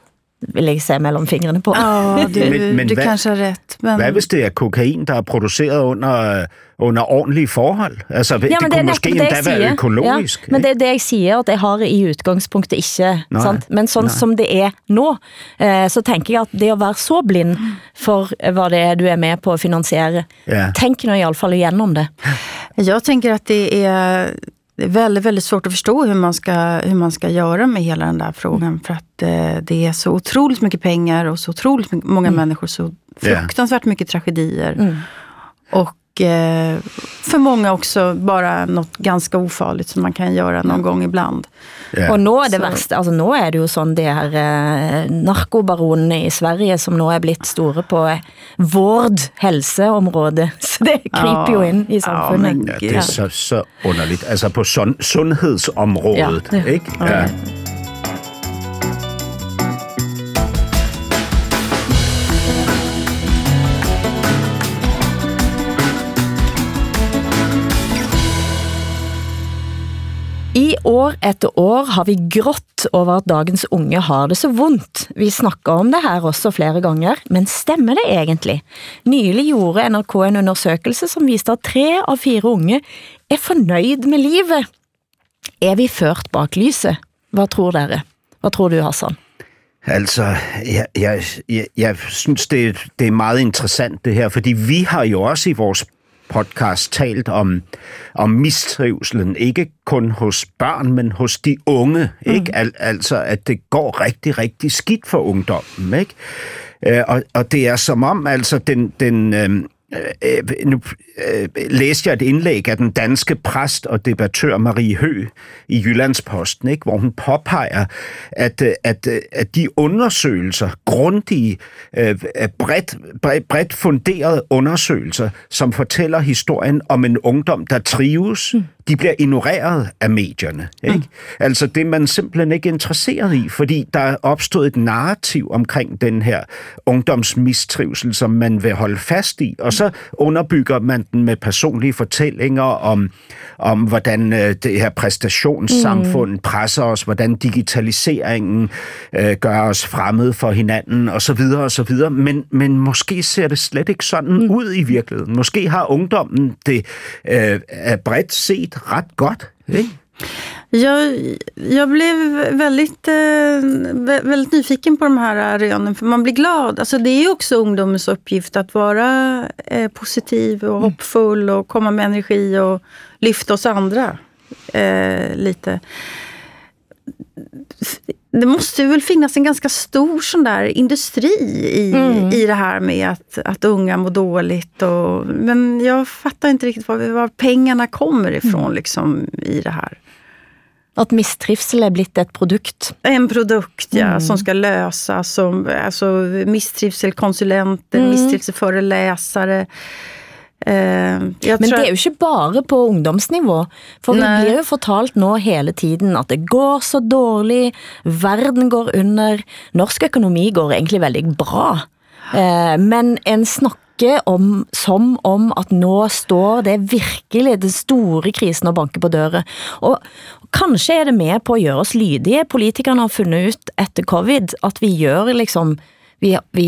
vil jeg se mellem fingrene på. Ja, du, Men- men du hvad- kanske har rätt. Men, Hvad hvis det er kokain, der er produceret under, under ordentlige forhold? Altså, det, det kunne måske netop endda være økologisk. Ja, men det er det jeg siger, at jeg har i udgangspunktet ikke. Nej, sant? Men sådan nej. som det er nå, eh, så tænker jeg, at det at være så blind for hvad det er, du er med på at finansiere, Ja. tænk nu i alla fall igenom det. Jag tänker att det är, det är väldigt, väldigt svårt att förstå hur man, ska, hur man ska göra med hela den där frågan. För att eh, det är så otroligt mycket pengar och så otroligt mycket, många människor, så fruktansvärt mycket tragedier. Och eh, för många också bara något ganska ofarligt som man kan göra någon gång ibland. Ja. Og nå er det Så- værste, altså nå er det jo sådan, det her eh, narkobaronene i Sverige, som nå er blitt store på eh, vård helseområde, så det kryper jo ind i samfundet. men Ja, det er så, så underligt. Altså på sund, sundhedsområdet, Ja, det- ikke? Ja. År efter år har vi grått over at dagens unge har det så vondt. Vi snakker om det her også flere ganger, men stemmer det egentlig? Nylig gjorde NRK en undersøkelse som viste at tre av fire unge er fornøyd med livet. Er vi ført bak lyset? Hva tror dere? Hva tror du, Hassan? Altså, jeg, jeg, jeg, jeg synes, det, det er meget interessant det her, fordi vi har jo også i vores podcast talt om, om mistrivselen, ikke kun hos børn, men hos de unge, ikke? Al, altså, at det går rigtig, rigtig skidt for ungdommen, ikke? Øh, og, og det er som om, altså, den, den øh, øh, øh nu øh, læste jeg et indlæg af den danske præst og debattør Marie Hø i Jyllandsposten, ikke, hvor hun påpeger, at, øh, at, øh, at de undersøgelser, grundige, øh, bredt, bredt, bredt funderede undersøgelser, som fortæller historien om en ungdom, der trives, mm de bliver ignoreret af medierne. Ikke? Mm. Altså det er man simpelthen ikke interesseret i, fordi der er opstået et narrativ omkring den her ungdomsmistrivsel, som man vil holde fast i, og så underbygger man den med personlige fortællinger om, om hvordan øh, det her præstationssamfund mm. presser os, hvordan digitaliseringen øh, gør os fremmede for hinanden, og så videre og så videre. Men, men måske ser det slet ikke sådan mm. ud i virkeligheden. Måske har ungdommen det øh, bredt set ret godt, ikke? Jag, jag blev väldigt, eh, väldigt nyfiken på de här rönen, för man blir glad. Alltså det är också ungdomens uppgift att vara eh, positiv och hoppfull och komma med energi och lyfta oss andra eh, lite. Det måste väl finnas en ganska stor sån där industri i, mm. i det här med att, att unga mår dåligt. Och, men jag fattar inte riktigt var, var pengarna kommer ifrån mm. liksom, i det här. Att mistrivsel är blivit ett produkt. En produkt, ja, mm. som ska lösas. Som, alltså, mistrivselkonsulenter, mm. mistrivselföreläsare. Uh, Men det er jo ikke bare på ungdomsnivå, for Nei. vi blir jo fortalt nå hele tiden at det går så dårlig, verden går under, norsk økonomi går egentlig veldig bra. Uh, men en snakker om, som om at nå står det virkelig det store krisen og banker på døra. Og kanskje er det med på at gøre oss lydige. Politikerne har fundet ut etter covid at vi gjør liksom, vi, vi,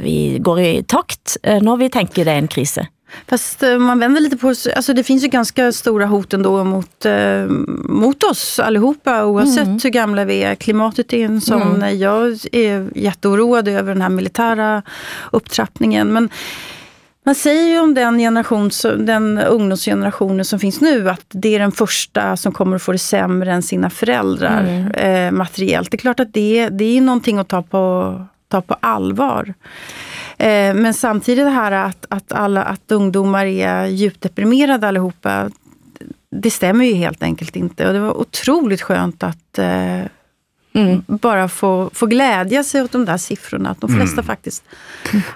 vi går i takt eh, når vi tänker det er en krise. Fast eh, man vänder lite på alltså det finns ju ganska stora hot ändå mot, eh, mot oss allihopa oavsett mm. hur gamla vi är. Klimatet är en sån, mm. jag är jätteoroad över den här militära upptrappningen. Men man säger ju om den, generation, den ungdomsgenerationen som finns nu att det är den första som kommer att få det sämre än sina föräldrar mm. eh, materiellt. Det är klart att det, det är någonting att ta på, ta på allvar. Eh, men samtidigt det här att, att, alla, att ungdomar är djupt deprimerade allihopa, det stämmer ju helt enkelt inte. Och det var otroligt skönt att eh, Mm. Bara få, få glädja sig åt de där siffrorna, att de flesta mm. faktiskt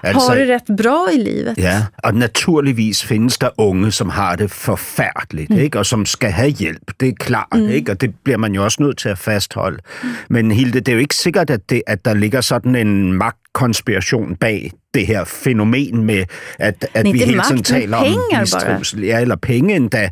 altså, har det rätt bra i livet. Ja, og naturligvis findes der unge, som har det forfærdeligt, mm. ikke? og som skal have hjælp, det er klart, mm. ikke? og det bliver man jo også nødt til at fastholde. Mm. Men Hilde, det er jo ikke sikkert, at, det, at der ligger sådan en magtkonspiration bag det her fænomen med, at, at vi hele tiden taler om mistrivsel. Ja, eller penge endda. Øh,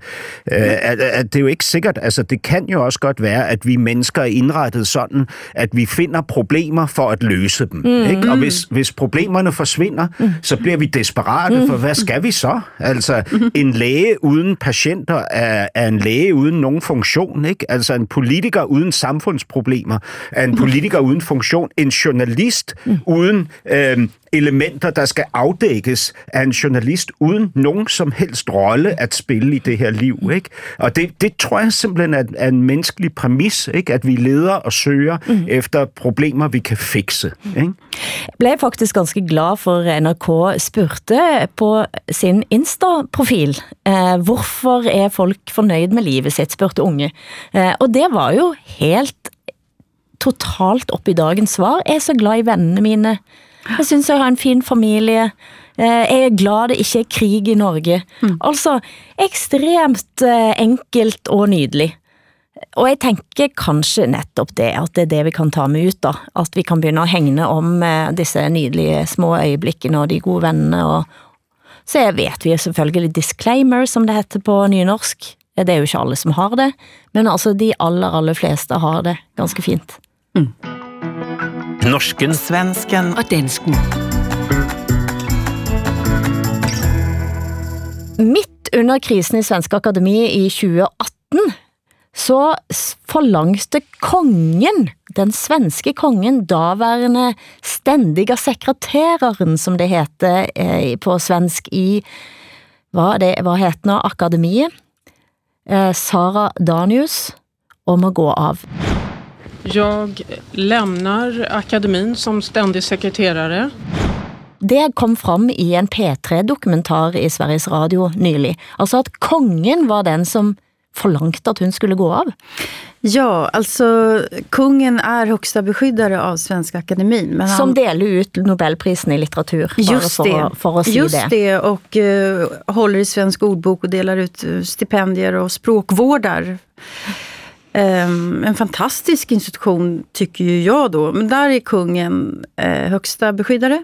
at, at det er jo ikke sikkert. Altså, det kan jo også godt være, at vi mennesker er indrettet sådan, at vi finder problemer for at løse dem. Mm. Ikke? Og hvis, hvis problemerne forsvinder, mm. så bliver vi desperate, mm. for hvad skal vi så? Altså, mm. en læge uden patienter er, er en læge uden nogen funktion. Ikke? Altså, en politiker uden samfundsproblemer er en politiker uden funktion. En journalist mm. uden øh, elementer, der skal afdækkes af en journalist uden nogen som helst rolle at spille i det her liv. Ikke? Og det, det tror jeg simpelthen er, er en menneskelig præmis, ikke? at vi leder og søger mm. efter problemer, vi kan fikse. Ikke? Jeg blev faktisk ganske glad for NRK spurgte på sin Insta-profil, eh, hvorfor er folk fornøyd med livet sitt, spurgte unge. Eh, og det var jo helt totalt op i dagens svar. Jeg er så glad i vennene mine. Jeg synes jeg har en fin familie. Eh, jeg er glad det ikke er krig i Norge. Mm. Altså, ekstremt eh, enkelt og nydelig. Og jeg tænker kanskje netop det, at det er det vi kan ta med ut da. At vi kan begynde at hænge om eh, disse nydelige små øjeblikkene og de gode vennene. Og så vet vi selvfølgelig disclaimer, som det heter på nynorsk. Det er jo ikke alle som har det, men altså de aller, aller fleste har det ganske fint. Mm. Norsken, svensken og dansken. Midt under krisen i Svenske Akademi i 2018, så forlangte kongen, den svenske kongen, daværende ständiga sekreteraren, som det heter eh, på svensk i, hvad, det, hvad heter nå, akademiet, eh, Sara Danius, om at gå av. Jag lämnar akademin som ständig sekreterare. Det kom fram i en P3-dokumentar i Sveriges Radio nylig. Altså at kongen var den som forlangt at hun skulle gå av? Ja, alltså kungen är högsta beskyddare av Svenska Akademin. Men han... Som deler ut Nobelprisen i litteratur, Just for, det, for si Just det. det, och uh, håller i Svensk ordbok och delar ut uh, stipendier och språkvårdar. Um, en fantastisk institution tycker ju jag då. Men där är kungen uh, högsta beskyddare.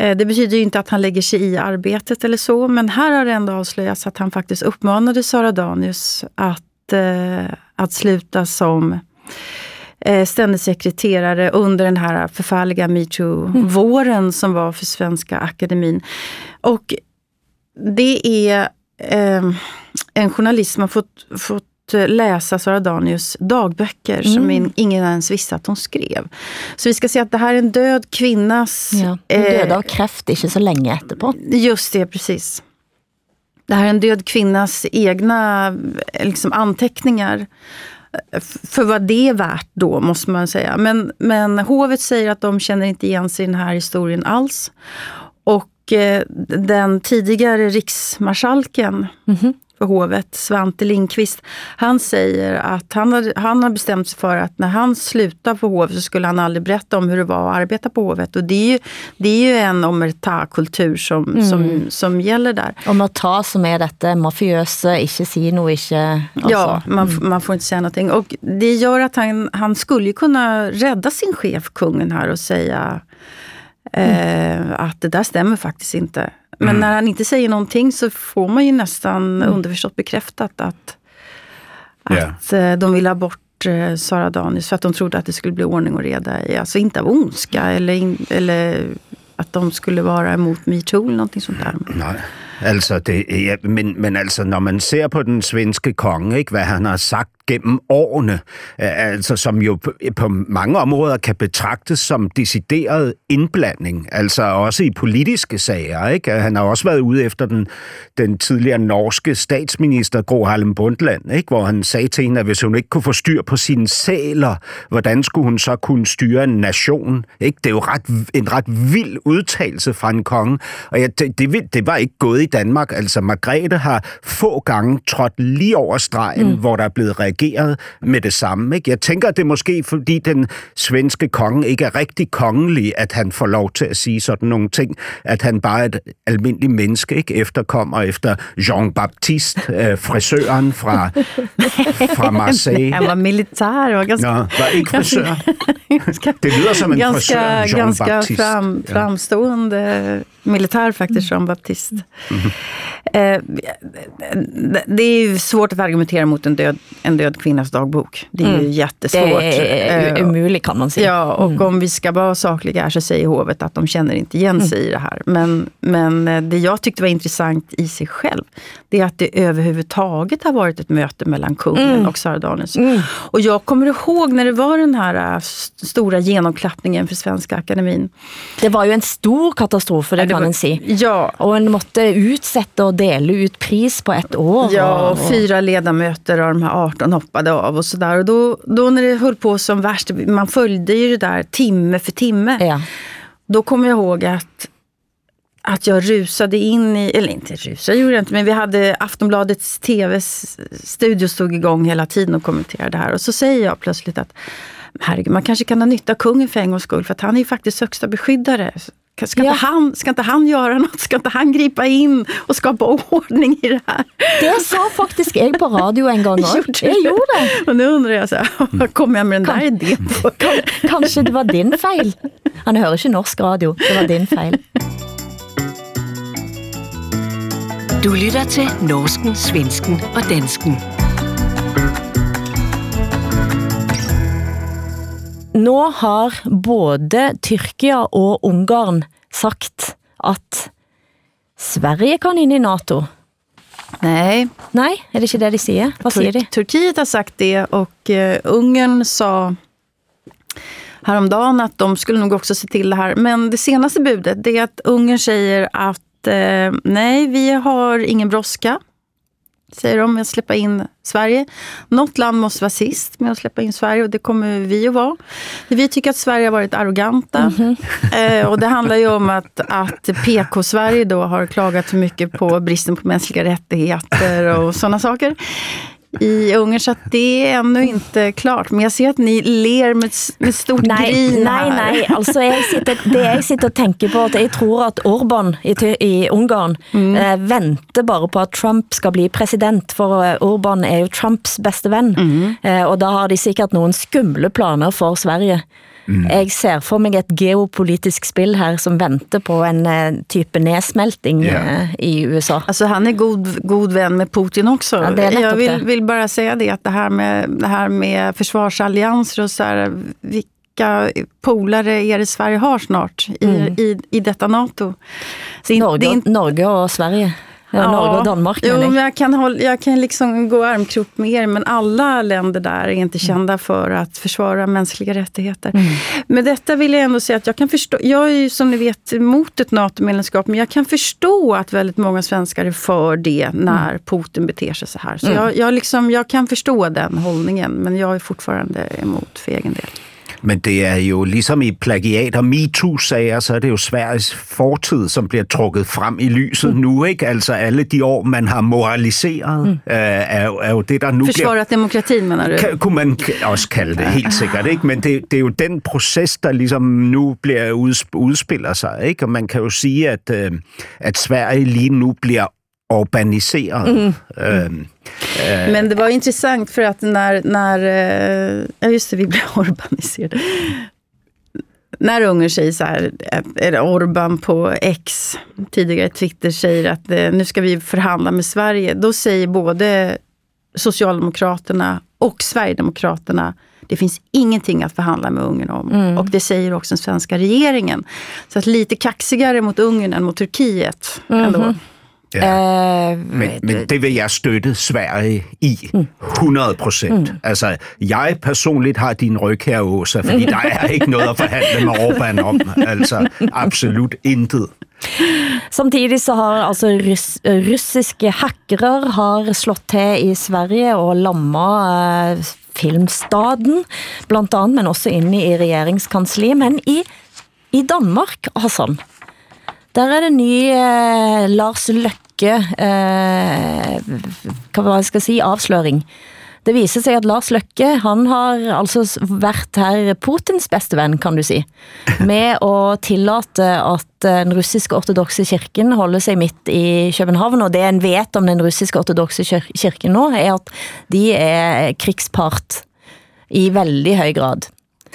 Uh, det betyder ju inte att han lägger sig i arbetet eller så, men här har det ändå avslöjats att han faktiskt uppmanade Sara Danius att, uh, att sluta som ständig sekreterare under den här förfärliga metoo-våren som var för Svenska Akademin. Och det är eh, en journalist som har fått, fått läsa Sara Danius dagböcker mm. som in, ingen ens visste att hon skrev. Så vi ska se att det här är en död kvinnas... Ja, hon döde av kräft inte så länge efterpå. Just det, precis. Det här är en död kvinnas egna liksom, anteckningar för vad det är värt då, måste man säga. Men, men hovet säger att de känner inte igen sig i den här historien alls. Och eh, den tidigare riksmarskalken mm -hmm. För hovet, Svante Lindqvist, han säger att han har, han har bestämt sig för att när han slutar på hovet så skulle han aldrig berätta om hur det var att arbeta på hovet. Och det är ju, det är ju en omerta-kultur som, mm. som, som gäller där. Omerta som är detta mafiösa, inte si något, inte... Alltså. Ja, man, mm. man får inte säga någonting. Och det gör att han, han skulle kunna rädda sin chef, kungen här, och säga Mm. att det där stämmer faktiskt inte. Men mm. när han inte säger någonting så får man ju nästan mm. underförstått bekräftat att, att yeah. de ville ha bort eh, Sara Danius för att de trodde att det skulle bli ordning och reda. I, alltså inte av ondska eller, in, eller att de skulle vara emot metoo eller någonting sånt där. Nej. Altså, det, ja, men, men altså, når man ser på den svenske konge, ikke, hvad han har sagt gennem årene, altså, som jo på, på mange områder kan betragtes som decideret indblanding, altså også i politiske sager. Ikke? Han har også været ude efter den, den tidligere norske statsminister Gro Harlem Brundtland, ikke? hvor han sagde til hende, at hvis hun ikke kunne få styr på sine sæler, hvordan skulle hun så kunne styre en nation? Ikke? Det er jo ret, en ret vild udtalelse fra en konge, og ja, det, det, det var ikke gået i Danmark. Altså, Margrethe har få gange trådt lige over stregen, mm. hvor der er blevet reageret med det samme. Ikke? Jeg tænker, at det er måske fordi den svenske konge ikke er rigtig kongelig, at han får lov til at sige sådan nogle ting. At han bare er et almindeligt menneske, ikke? efterkommer efter Jean-Baptiste, øh, frisøren fra, fra Marseille. Han var militær og ganske... Nå, var ikke frisør. det lyder som en ganska, frisør, Jean-Baptiste. Ganska fram, framstående militär faktiskt, Jean-Baptiste. Mm. Eh, det är svårt att argumentera mot en död, en död kvinnas dagbok. Det är mm. ju jättesvårt. Det är eh, umuligt kan man säga. Ja, och mm. om vi ska vara sakliga här så säger hovet att de känner inte igen sig mm. i det här. Men, men eh, det jag tyckte var intressant i sig själv, det är att det överhuvudtaget har varit ett möte mellan kungen mm. och Sara Danius. Mm. Och jag kommer ihåg när det var den här stora genomklappningen för Svenska Akademin. Det var ju en stor katastrof, det, ja, det kan man säga. Ja. Och en måtte utsätta och dela ut pris på ett år. Ja, och fyra ledamöter av de här 18 hoppade av och sådär. Och då, då när det höll på som värst, man följde ju det där timme för timme. Ja. Då kommer jag ihåg att att jag rusade in i, eller inte rusade gjorde jag inte, men vi hade Aftonbladets tv-studio stod igång hela tiden och kommenterade det här. Och så säger jag plötsligt att herregud, man kanske kan ha nytta av kungen för en gångs skull, för att han är ju faktiskt högsta beskyddare. Ska, ja. inte han, ska inte han göra något? Ska inte han gripa in och skapa ordning i det här? Det sa faktiskt jag på radio en gång. Gjorde jag gjorde det. Och nu undrar jag, så här, vad kommer jag med den där idén på? Kanske det var din fel. Han hör inte norsk radio. Det var din fel. Du lytter til Norsken, Svensken og Dansken. Nå har både Tyrkia og Ungarn sagt at Sverige kan in i NATO. Nej. Nej, är det inte det de säger? Vad säger de? Turkiet har sagt det och uh, Ungern sa häromdagen att de skulle nog också se till det här. Men det senaste budet det är att Ungern säger att uh, nej, vi har ingen brådska säger de, med att släppa in Sverige. Något land måste vara sist med att släppa in Sverige och det kommer vi att vara. Vi tycker att Sverige har varit arroganta. Mm -hmm. eh, och det handlar ju om att, att PK-Sverige då har klagat för mycket på bristen på mänskliga rättigheter och sådana saker. I Ungern, så att det är ännu inte klart. Men jag ser att ni ler med, med stort Nej, grin nej, nej. Altså, jeg sitter, det jeg sitter og tænker på, at jeg tror at Orbán i, i Ungarn Mm. eh, venter bare på at Trump skal bli president, for eh, Orbán er jo Trumps bedste ven. Mm. Eh, og da har de sikkert nogle skumle planer for Sverige. Mm. Jeg ser for mig et geopolitisk spil her, som venter på en eh, type nedsmeltning Ja. eh, i USA. Alltså han är god, god vän med Putin också. Ja, det är jag vill, det. vill bara säga det, att det här med, det här med försvarsallianser och så här, vilka polare är det Sverige har snart i, Mm. i, i detta NATO? Så in- Norge, det inte- Norge og Sverige. Ja, Norge og Danmark, jo, men jag kan, hålla, jag kan liksom gå armkrok med er, men alla länder där är inte kända för att försvara mänskliga rättigheter. Men detta vill jag ändå säga att jag kan förstå, jag är ju som ni vet emot ett NATO-medlemskap, men jag kan förstå att väldigt många svenskar är för det när Putin beter sig så här. Så Mm. jag, jag, liksom, jag kan förstå den hållningen, men jag är fortfarande emot för egen del. Men det er jo ligesom i plagiat og MeToo-sager, så er det jo Sveriges fortid, som bliver trukket frem i lyset mm. nu, ikke? Altså alle de år, man har moraliseret, mm. øh, er, jo, er jo det, der nu bliver... Försvarat demokratin menar du? Kan, kunne man også kalde det, helt sikkert. Ikke? Men det, det er jo den proces, der ligesom nu bliver udsp- udspiller sig. Ikke? Og man kan jo sige, at, øh, at Sverige lige nu bliver urbaniseret. Mm. Øhm, øh, Men det var intressant för att när, när eh, ja just det, vi blev urbaniserade. När Ungern säger så här, eller Orban på X, tidigare Twitter, säger att eh, nu ska vi förhandla med Sverige. Då säger både Socialdemokraterna och Sverigedemokraterna det finns ingenting att förhandla med Ungern om. Mm. Och det säger också den svenska regeringen. Så att lite kaxigare mot Ungern än mot Turkiet. Ändå. Ja. Øh, Men, men det vil jeg støtte Sverige i 100 procent. Mm. Altså, jeg personligt har din ryg her, Åsa, fordi der er ikke noget at forhandle med Orbán om. Altså, absolut intet. Samtidig så har altså russ, russiske hackere har slået til i Sverige og lammet eh, filmstaden, blandt andet, men også inde i regeringskansli. Men i, i Danmark, Hassan, der er det ny eh, Lars Løkke, eh, det jeg skal sige, afsløring. Det viser sig, at Lars Løkke, han har altså været her Putins bedste ven, kan du sige, med at tillate, at den russiske ortodoxe kirken holder sig midt i København, og det en vet om den russiske ortodoxe kir- kirken nu, er at de er krigspart i veldig høj grad.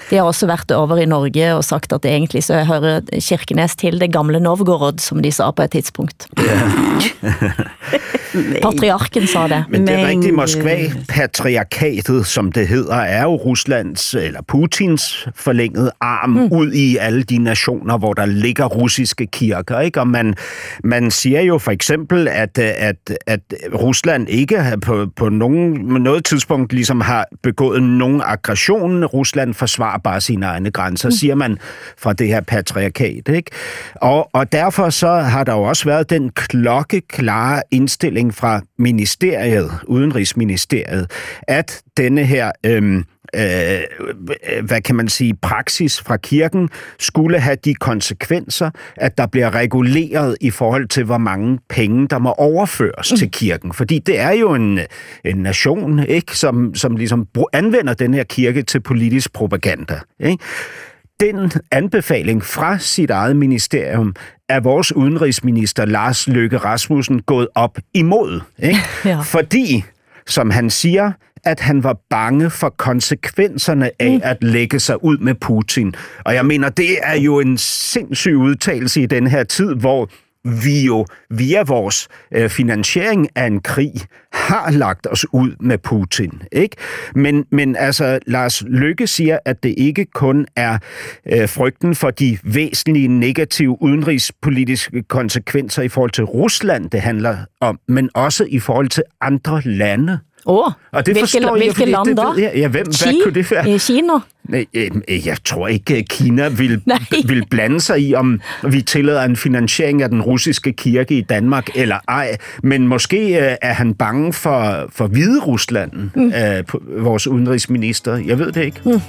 De har også været over i Norge og sagt, at det egentlig så hører Kirkenes til det gamle Novgorod, som de sa på et tidspunkt. Patriarken sa det. Men det rigtige Moskva-patriarkatet, som det hedder, er jo Ruslands eller Putins forlængede arm mm. ud i alle de nationer, hvor der ligger russiske kirker. Ikke? Og man, man siger jo for eksempel, at, at, at Rusland ikke har på, på nogen, noget tidspunkt ligesom har begået nogen aggression. Rusland forsvarer bare sine egne grænser, mm. siger man fra det her patriarkat. Ikke? Og, og derfor så har der jo også været den klokkeklare indstilling fra ministeriet, Udenrigsministeriet, at denne her øhm, øh, hvad kan man sige, praksis fra kirken skulle have de konsekvenser, at der bliver reguleret i forhold til, hvor mange penge, der må overføres mm. til kirken. Fordi det er jo en, en nation, ikke, som, som ligesom anvender den her kirke til politisk propaganda. Ikke? Den anbefaling fra sit eget ministerium er vores udenrigsminister Lars Løkke Rasmussen gået op imod. Ikke? Ja. Fordi, som han siger, at han var bange for konsekvenserne af mm. at lægge sig ud med Putin. Og jeg mener, det er jo en sindssyg udtalelse i den her tid, hvor vi jo via vores øh, finansiering af en krig har lagt os ud med Putin. Ikke? Men, men altså, Lars Lykke siger, at det ikke kun er øh, frygten for de væsentlige negative udenrigspolitiske konsekvenser i forhold til Rusland, det handler om, men også i forhold til andre lande. Åh, Og det hvilke, jeg, hvilke land det da? jeg. Ja, hvem- hvad Ki- kunne det være? Eh, Kina? Nej, øh, Jeg tror ikke, Kina vil, vil blande sig i, om vi tillader en finansiering af den russiske kirke i Danmark eller ej. Men måske øh, er han bange for, for Hvide Rusland, mm. øh, vores udenrigsminister. Jeg ved det ikke. Mm.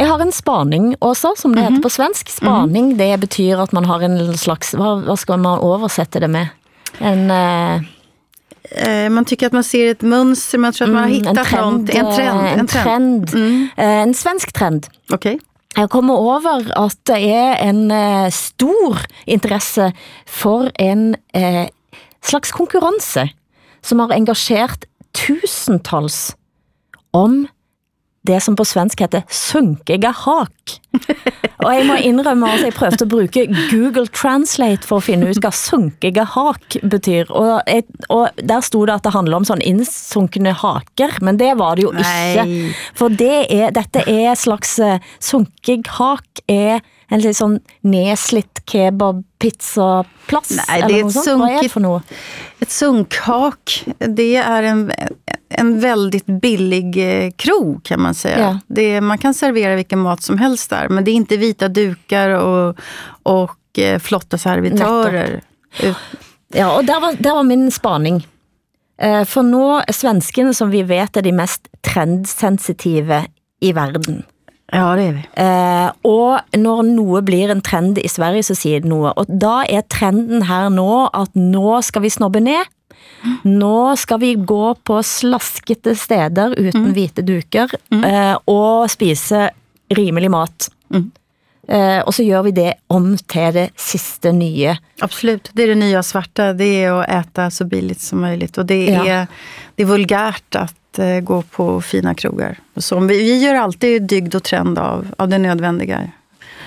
Jeg har en spaning også, som det heter på svensk. Spaning, det betyder at man har en slags, hvad, hvad skal man oversætte det med? En... Eh, Man tycker att man ser ett mönster, man tror att man har Mm, en hittat trend, något. En trend. eh, en trend. Eh, En svensk trend. Okej. Jeg kommer over at det er en stor interesse for en slags konkurrence, som har engageret tusentals om det som på svensk heter sunkige hak. Og jeg må indrømme at jeg prøvde at bruge Google Translate for at finde ud, hvad sunkige hak betyr. Og, jeg, og der stod det, at det handler om sådan indsunkne haker, men det var det jo ikke. Nej. For det er, dette er slags uh, sunkig hak, er en lidt sådan nedslidt kebab pizza plads Nej, det ett sånt. Hvad er det for noget? ett sunkhak. Det är en, en väldigt billig eh, krog kan man säga. Ja. Det, man kan servera vilken mat som helst där, men det är inte vita dukar och, och eh, flotta servitörer. Ja, og der var, der var min spaning. Eh, For nå, svenskene, som vi vet, er de mest trendsensitive i verden. Ja, det är vi. Eh, og når noget blir en trend i Sverige, så siger det noget. Og da er trenden her nå, at nå skal vi snobbe ned. Nå skal vi gå på slaskete steder uden hvite duker, eh, og spise rimelig mat. Eh, og så gør vi det om til det sidste nye. Absolut, det är det nya svarta. Det är att äta så billigt som möjligt. Och det Ja. är, det är vulgärt att eh, gå på fina krogar. Så, vi, vi gör alltid dygd och trend av, av det nödvändiga.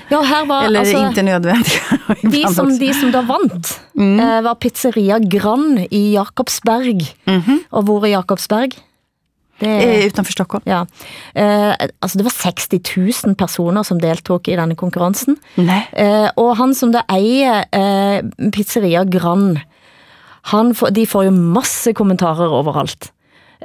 Ja, her var Eller altså, inte nödvändiga. de som, de som da vant, eh, var pizzeria Grann i Jakobsberg. Og hvor er Jakobsberg? Det Eh, utanför Stockholm. Ja. Eh, altså det var 60 000 personer som deltog i denne konkurrencen. Nej. Eh, og han som da eier eh, pizzeria Grann, han de får jo masse kommentarer overalt.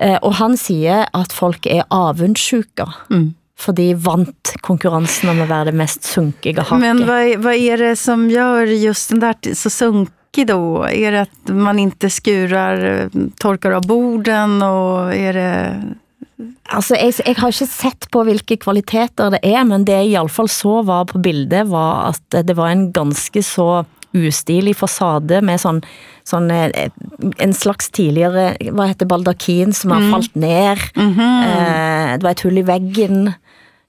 Eh, og han siger, at folk er avundsjuka. Mm. For de vant konkurrencen om at være det mest sunkige haket. Men vad, vad är det som gör just den där så sunkig då? Är det att man inte skurar, torkar av borden och är det... Altså, jeg, jeg har ikke sett på hvilke kvaliteter det er, men det jeg i alle fall så var på bildet, var at det var en ganske så ustilig fasade med sånn, sånn eh, en slags tidligere, hvad heter baldakin, som har falt ned. eh, det var et hull i veggen,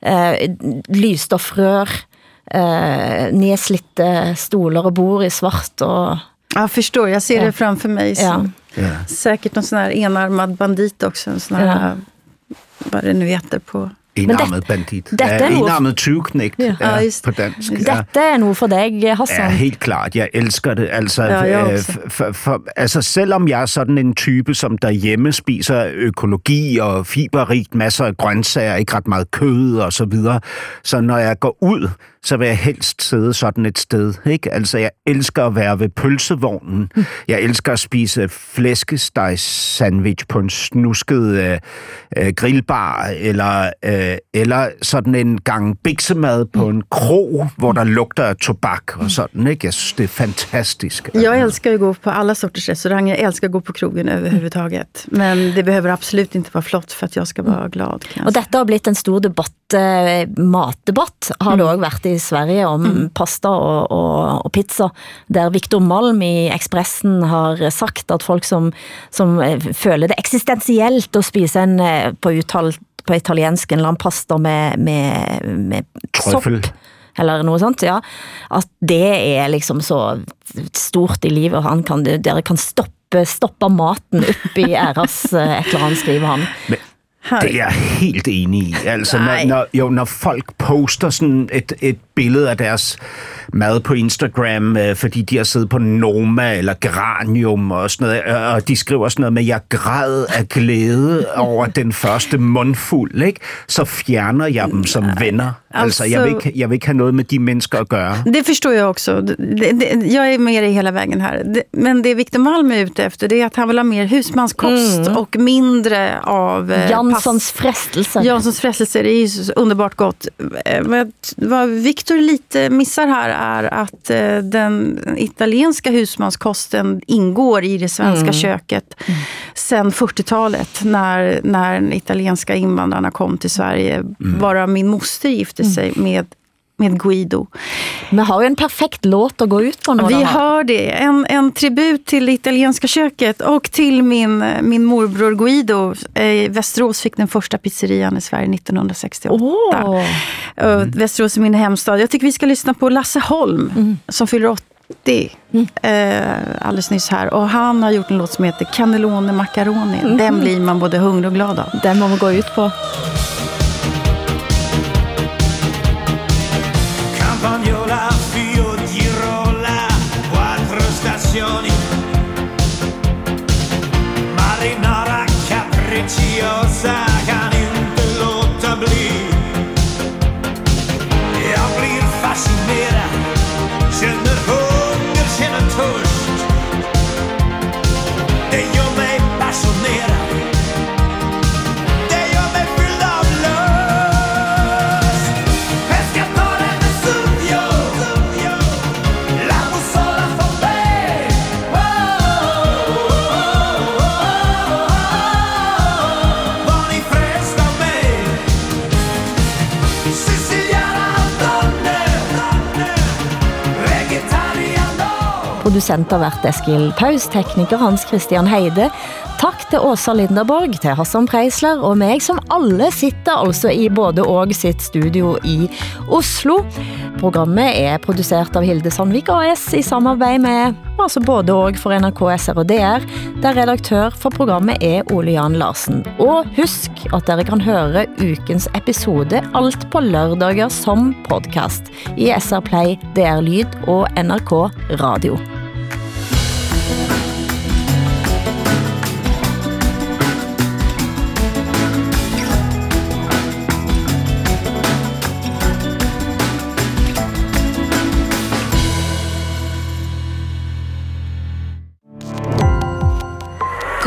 eh, lysstoffrør, eh, nedslitte stoler og bord i svart, og Jag förstår, jag ser Ja. det framför mig. Ja. Som, Ja. Säkert någon sån här enarmad bandit också. En sån här, vad det nu heter på... Enarmet bandit. dette er noget- enarmet tyveknægt Ja. ja. Ja, på dansk. Dette er noget for dig, Hassan. Ja, helt klart. Jeg elsker det. Altså, Ja, øh, for, for, altså, selvom jeg er sådan en type, som derhjemme spiser økologi og fiberrigt, masser af grøntsager, ikke ret meget kød og så videre, så når jeg går ud, så vil jeg helst sidde sådan et sted. Ikke? Altså, jeg elsker at være ved pølsevognen. Jeg elsker at spise flæskesteg-sandwich på en snusket øh, øh, grillbar, eller, øh, eller sådan en gang biksemad på en krog, hvor der lugter af tobak og sådan. Ikke? Jeg synes, det er fantastisk. Jag älskar ju att gå på alla sorters restauranger. Jag älskar att gå på krogen överhuvudtaget. Men det behöver absolut inte vara flott för att jag ska vara glad. Kan jag Og säga. dette har blitt en stor debatt, eh, matdebatt har det også vært i Sverige om pasta og, og, og pizza, der Victor Malm i Expressen har sagt at folk som, som eh, føler det eksistentielt at spise en eh, på, uttal, på italiensk en eller anden pasta med, med, med sopp, eller noget sånt, ja, at det er liksom så stort i livet, og han kan, dere kan stoppe, stoppe maten upp i æres eh, et eller andet, skriver han. Det er jeg helt enig i. Altså, når, når, jo, når folk poster sådan et, et billede af deres mad på Instagram, øh, fordi de har siddet på Noma eller Granium og sådan noget, øh, og de skriver sådan noget med, jeg græd af glæde over den første mundfuld, ikke? så fjerner jeg dem som venner. Altså, jeg, vil ikke, jeg vil ikke have noget med de mennesker at gøre. Det förstår jag också. Det, det, jag är med dig hela vägen här. Det, men det Victor Malm är ute efter det är att han vill ha mer husmanskost och mindre av eh, Janssons frestelser. Janssons frestelser är ju så underbart gott. Eh, Men vad Victor lite missar här är att eh, den italienska husmanskosten ingår i det svenska Mm. köket sen 40-talet när, när italienska invandrarna kom till Sverige. Bara min moster gifte sig med, med Guido. Vi har ju en perfekt låt att gå ut på nu. Vi hör det. En, en tribut till det italienska köket och till min, min morbror Guido. Eh, Västerås fick den första pizzerian i Sverige 1968. Åh. Eh, Västerås är min hemstad. Jag tycker vi ska lyssna på Lasse Holm som fyller 80 eh, alldeles nyss här. Och han har gjort en låt som heter Cannellone Macaroni. Den blir man både hungrig och glad av. Den må vi gå ut på. Produsent har vært Eskil Paus, tekniker Hans Christian Heide. Tak til Åsa Linderborg, til Hassan Preisler og mig, som alle sitter altså i både og sitt studio i Oslo. Programmet er produceret av Hilde Sandvik AS i samarbejde med altså både og for NRK, SR og DR, der redaktør for programmet er Ole Jan Larsen. Og husk at dere kan høre ukens episode alt på lørdager som podcast i SR Play, DR Lyd og NRK Radio.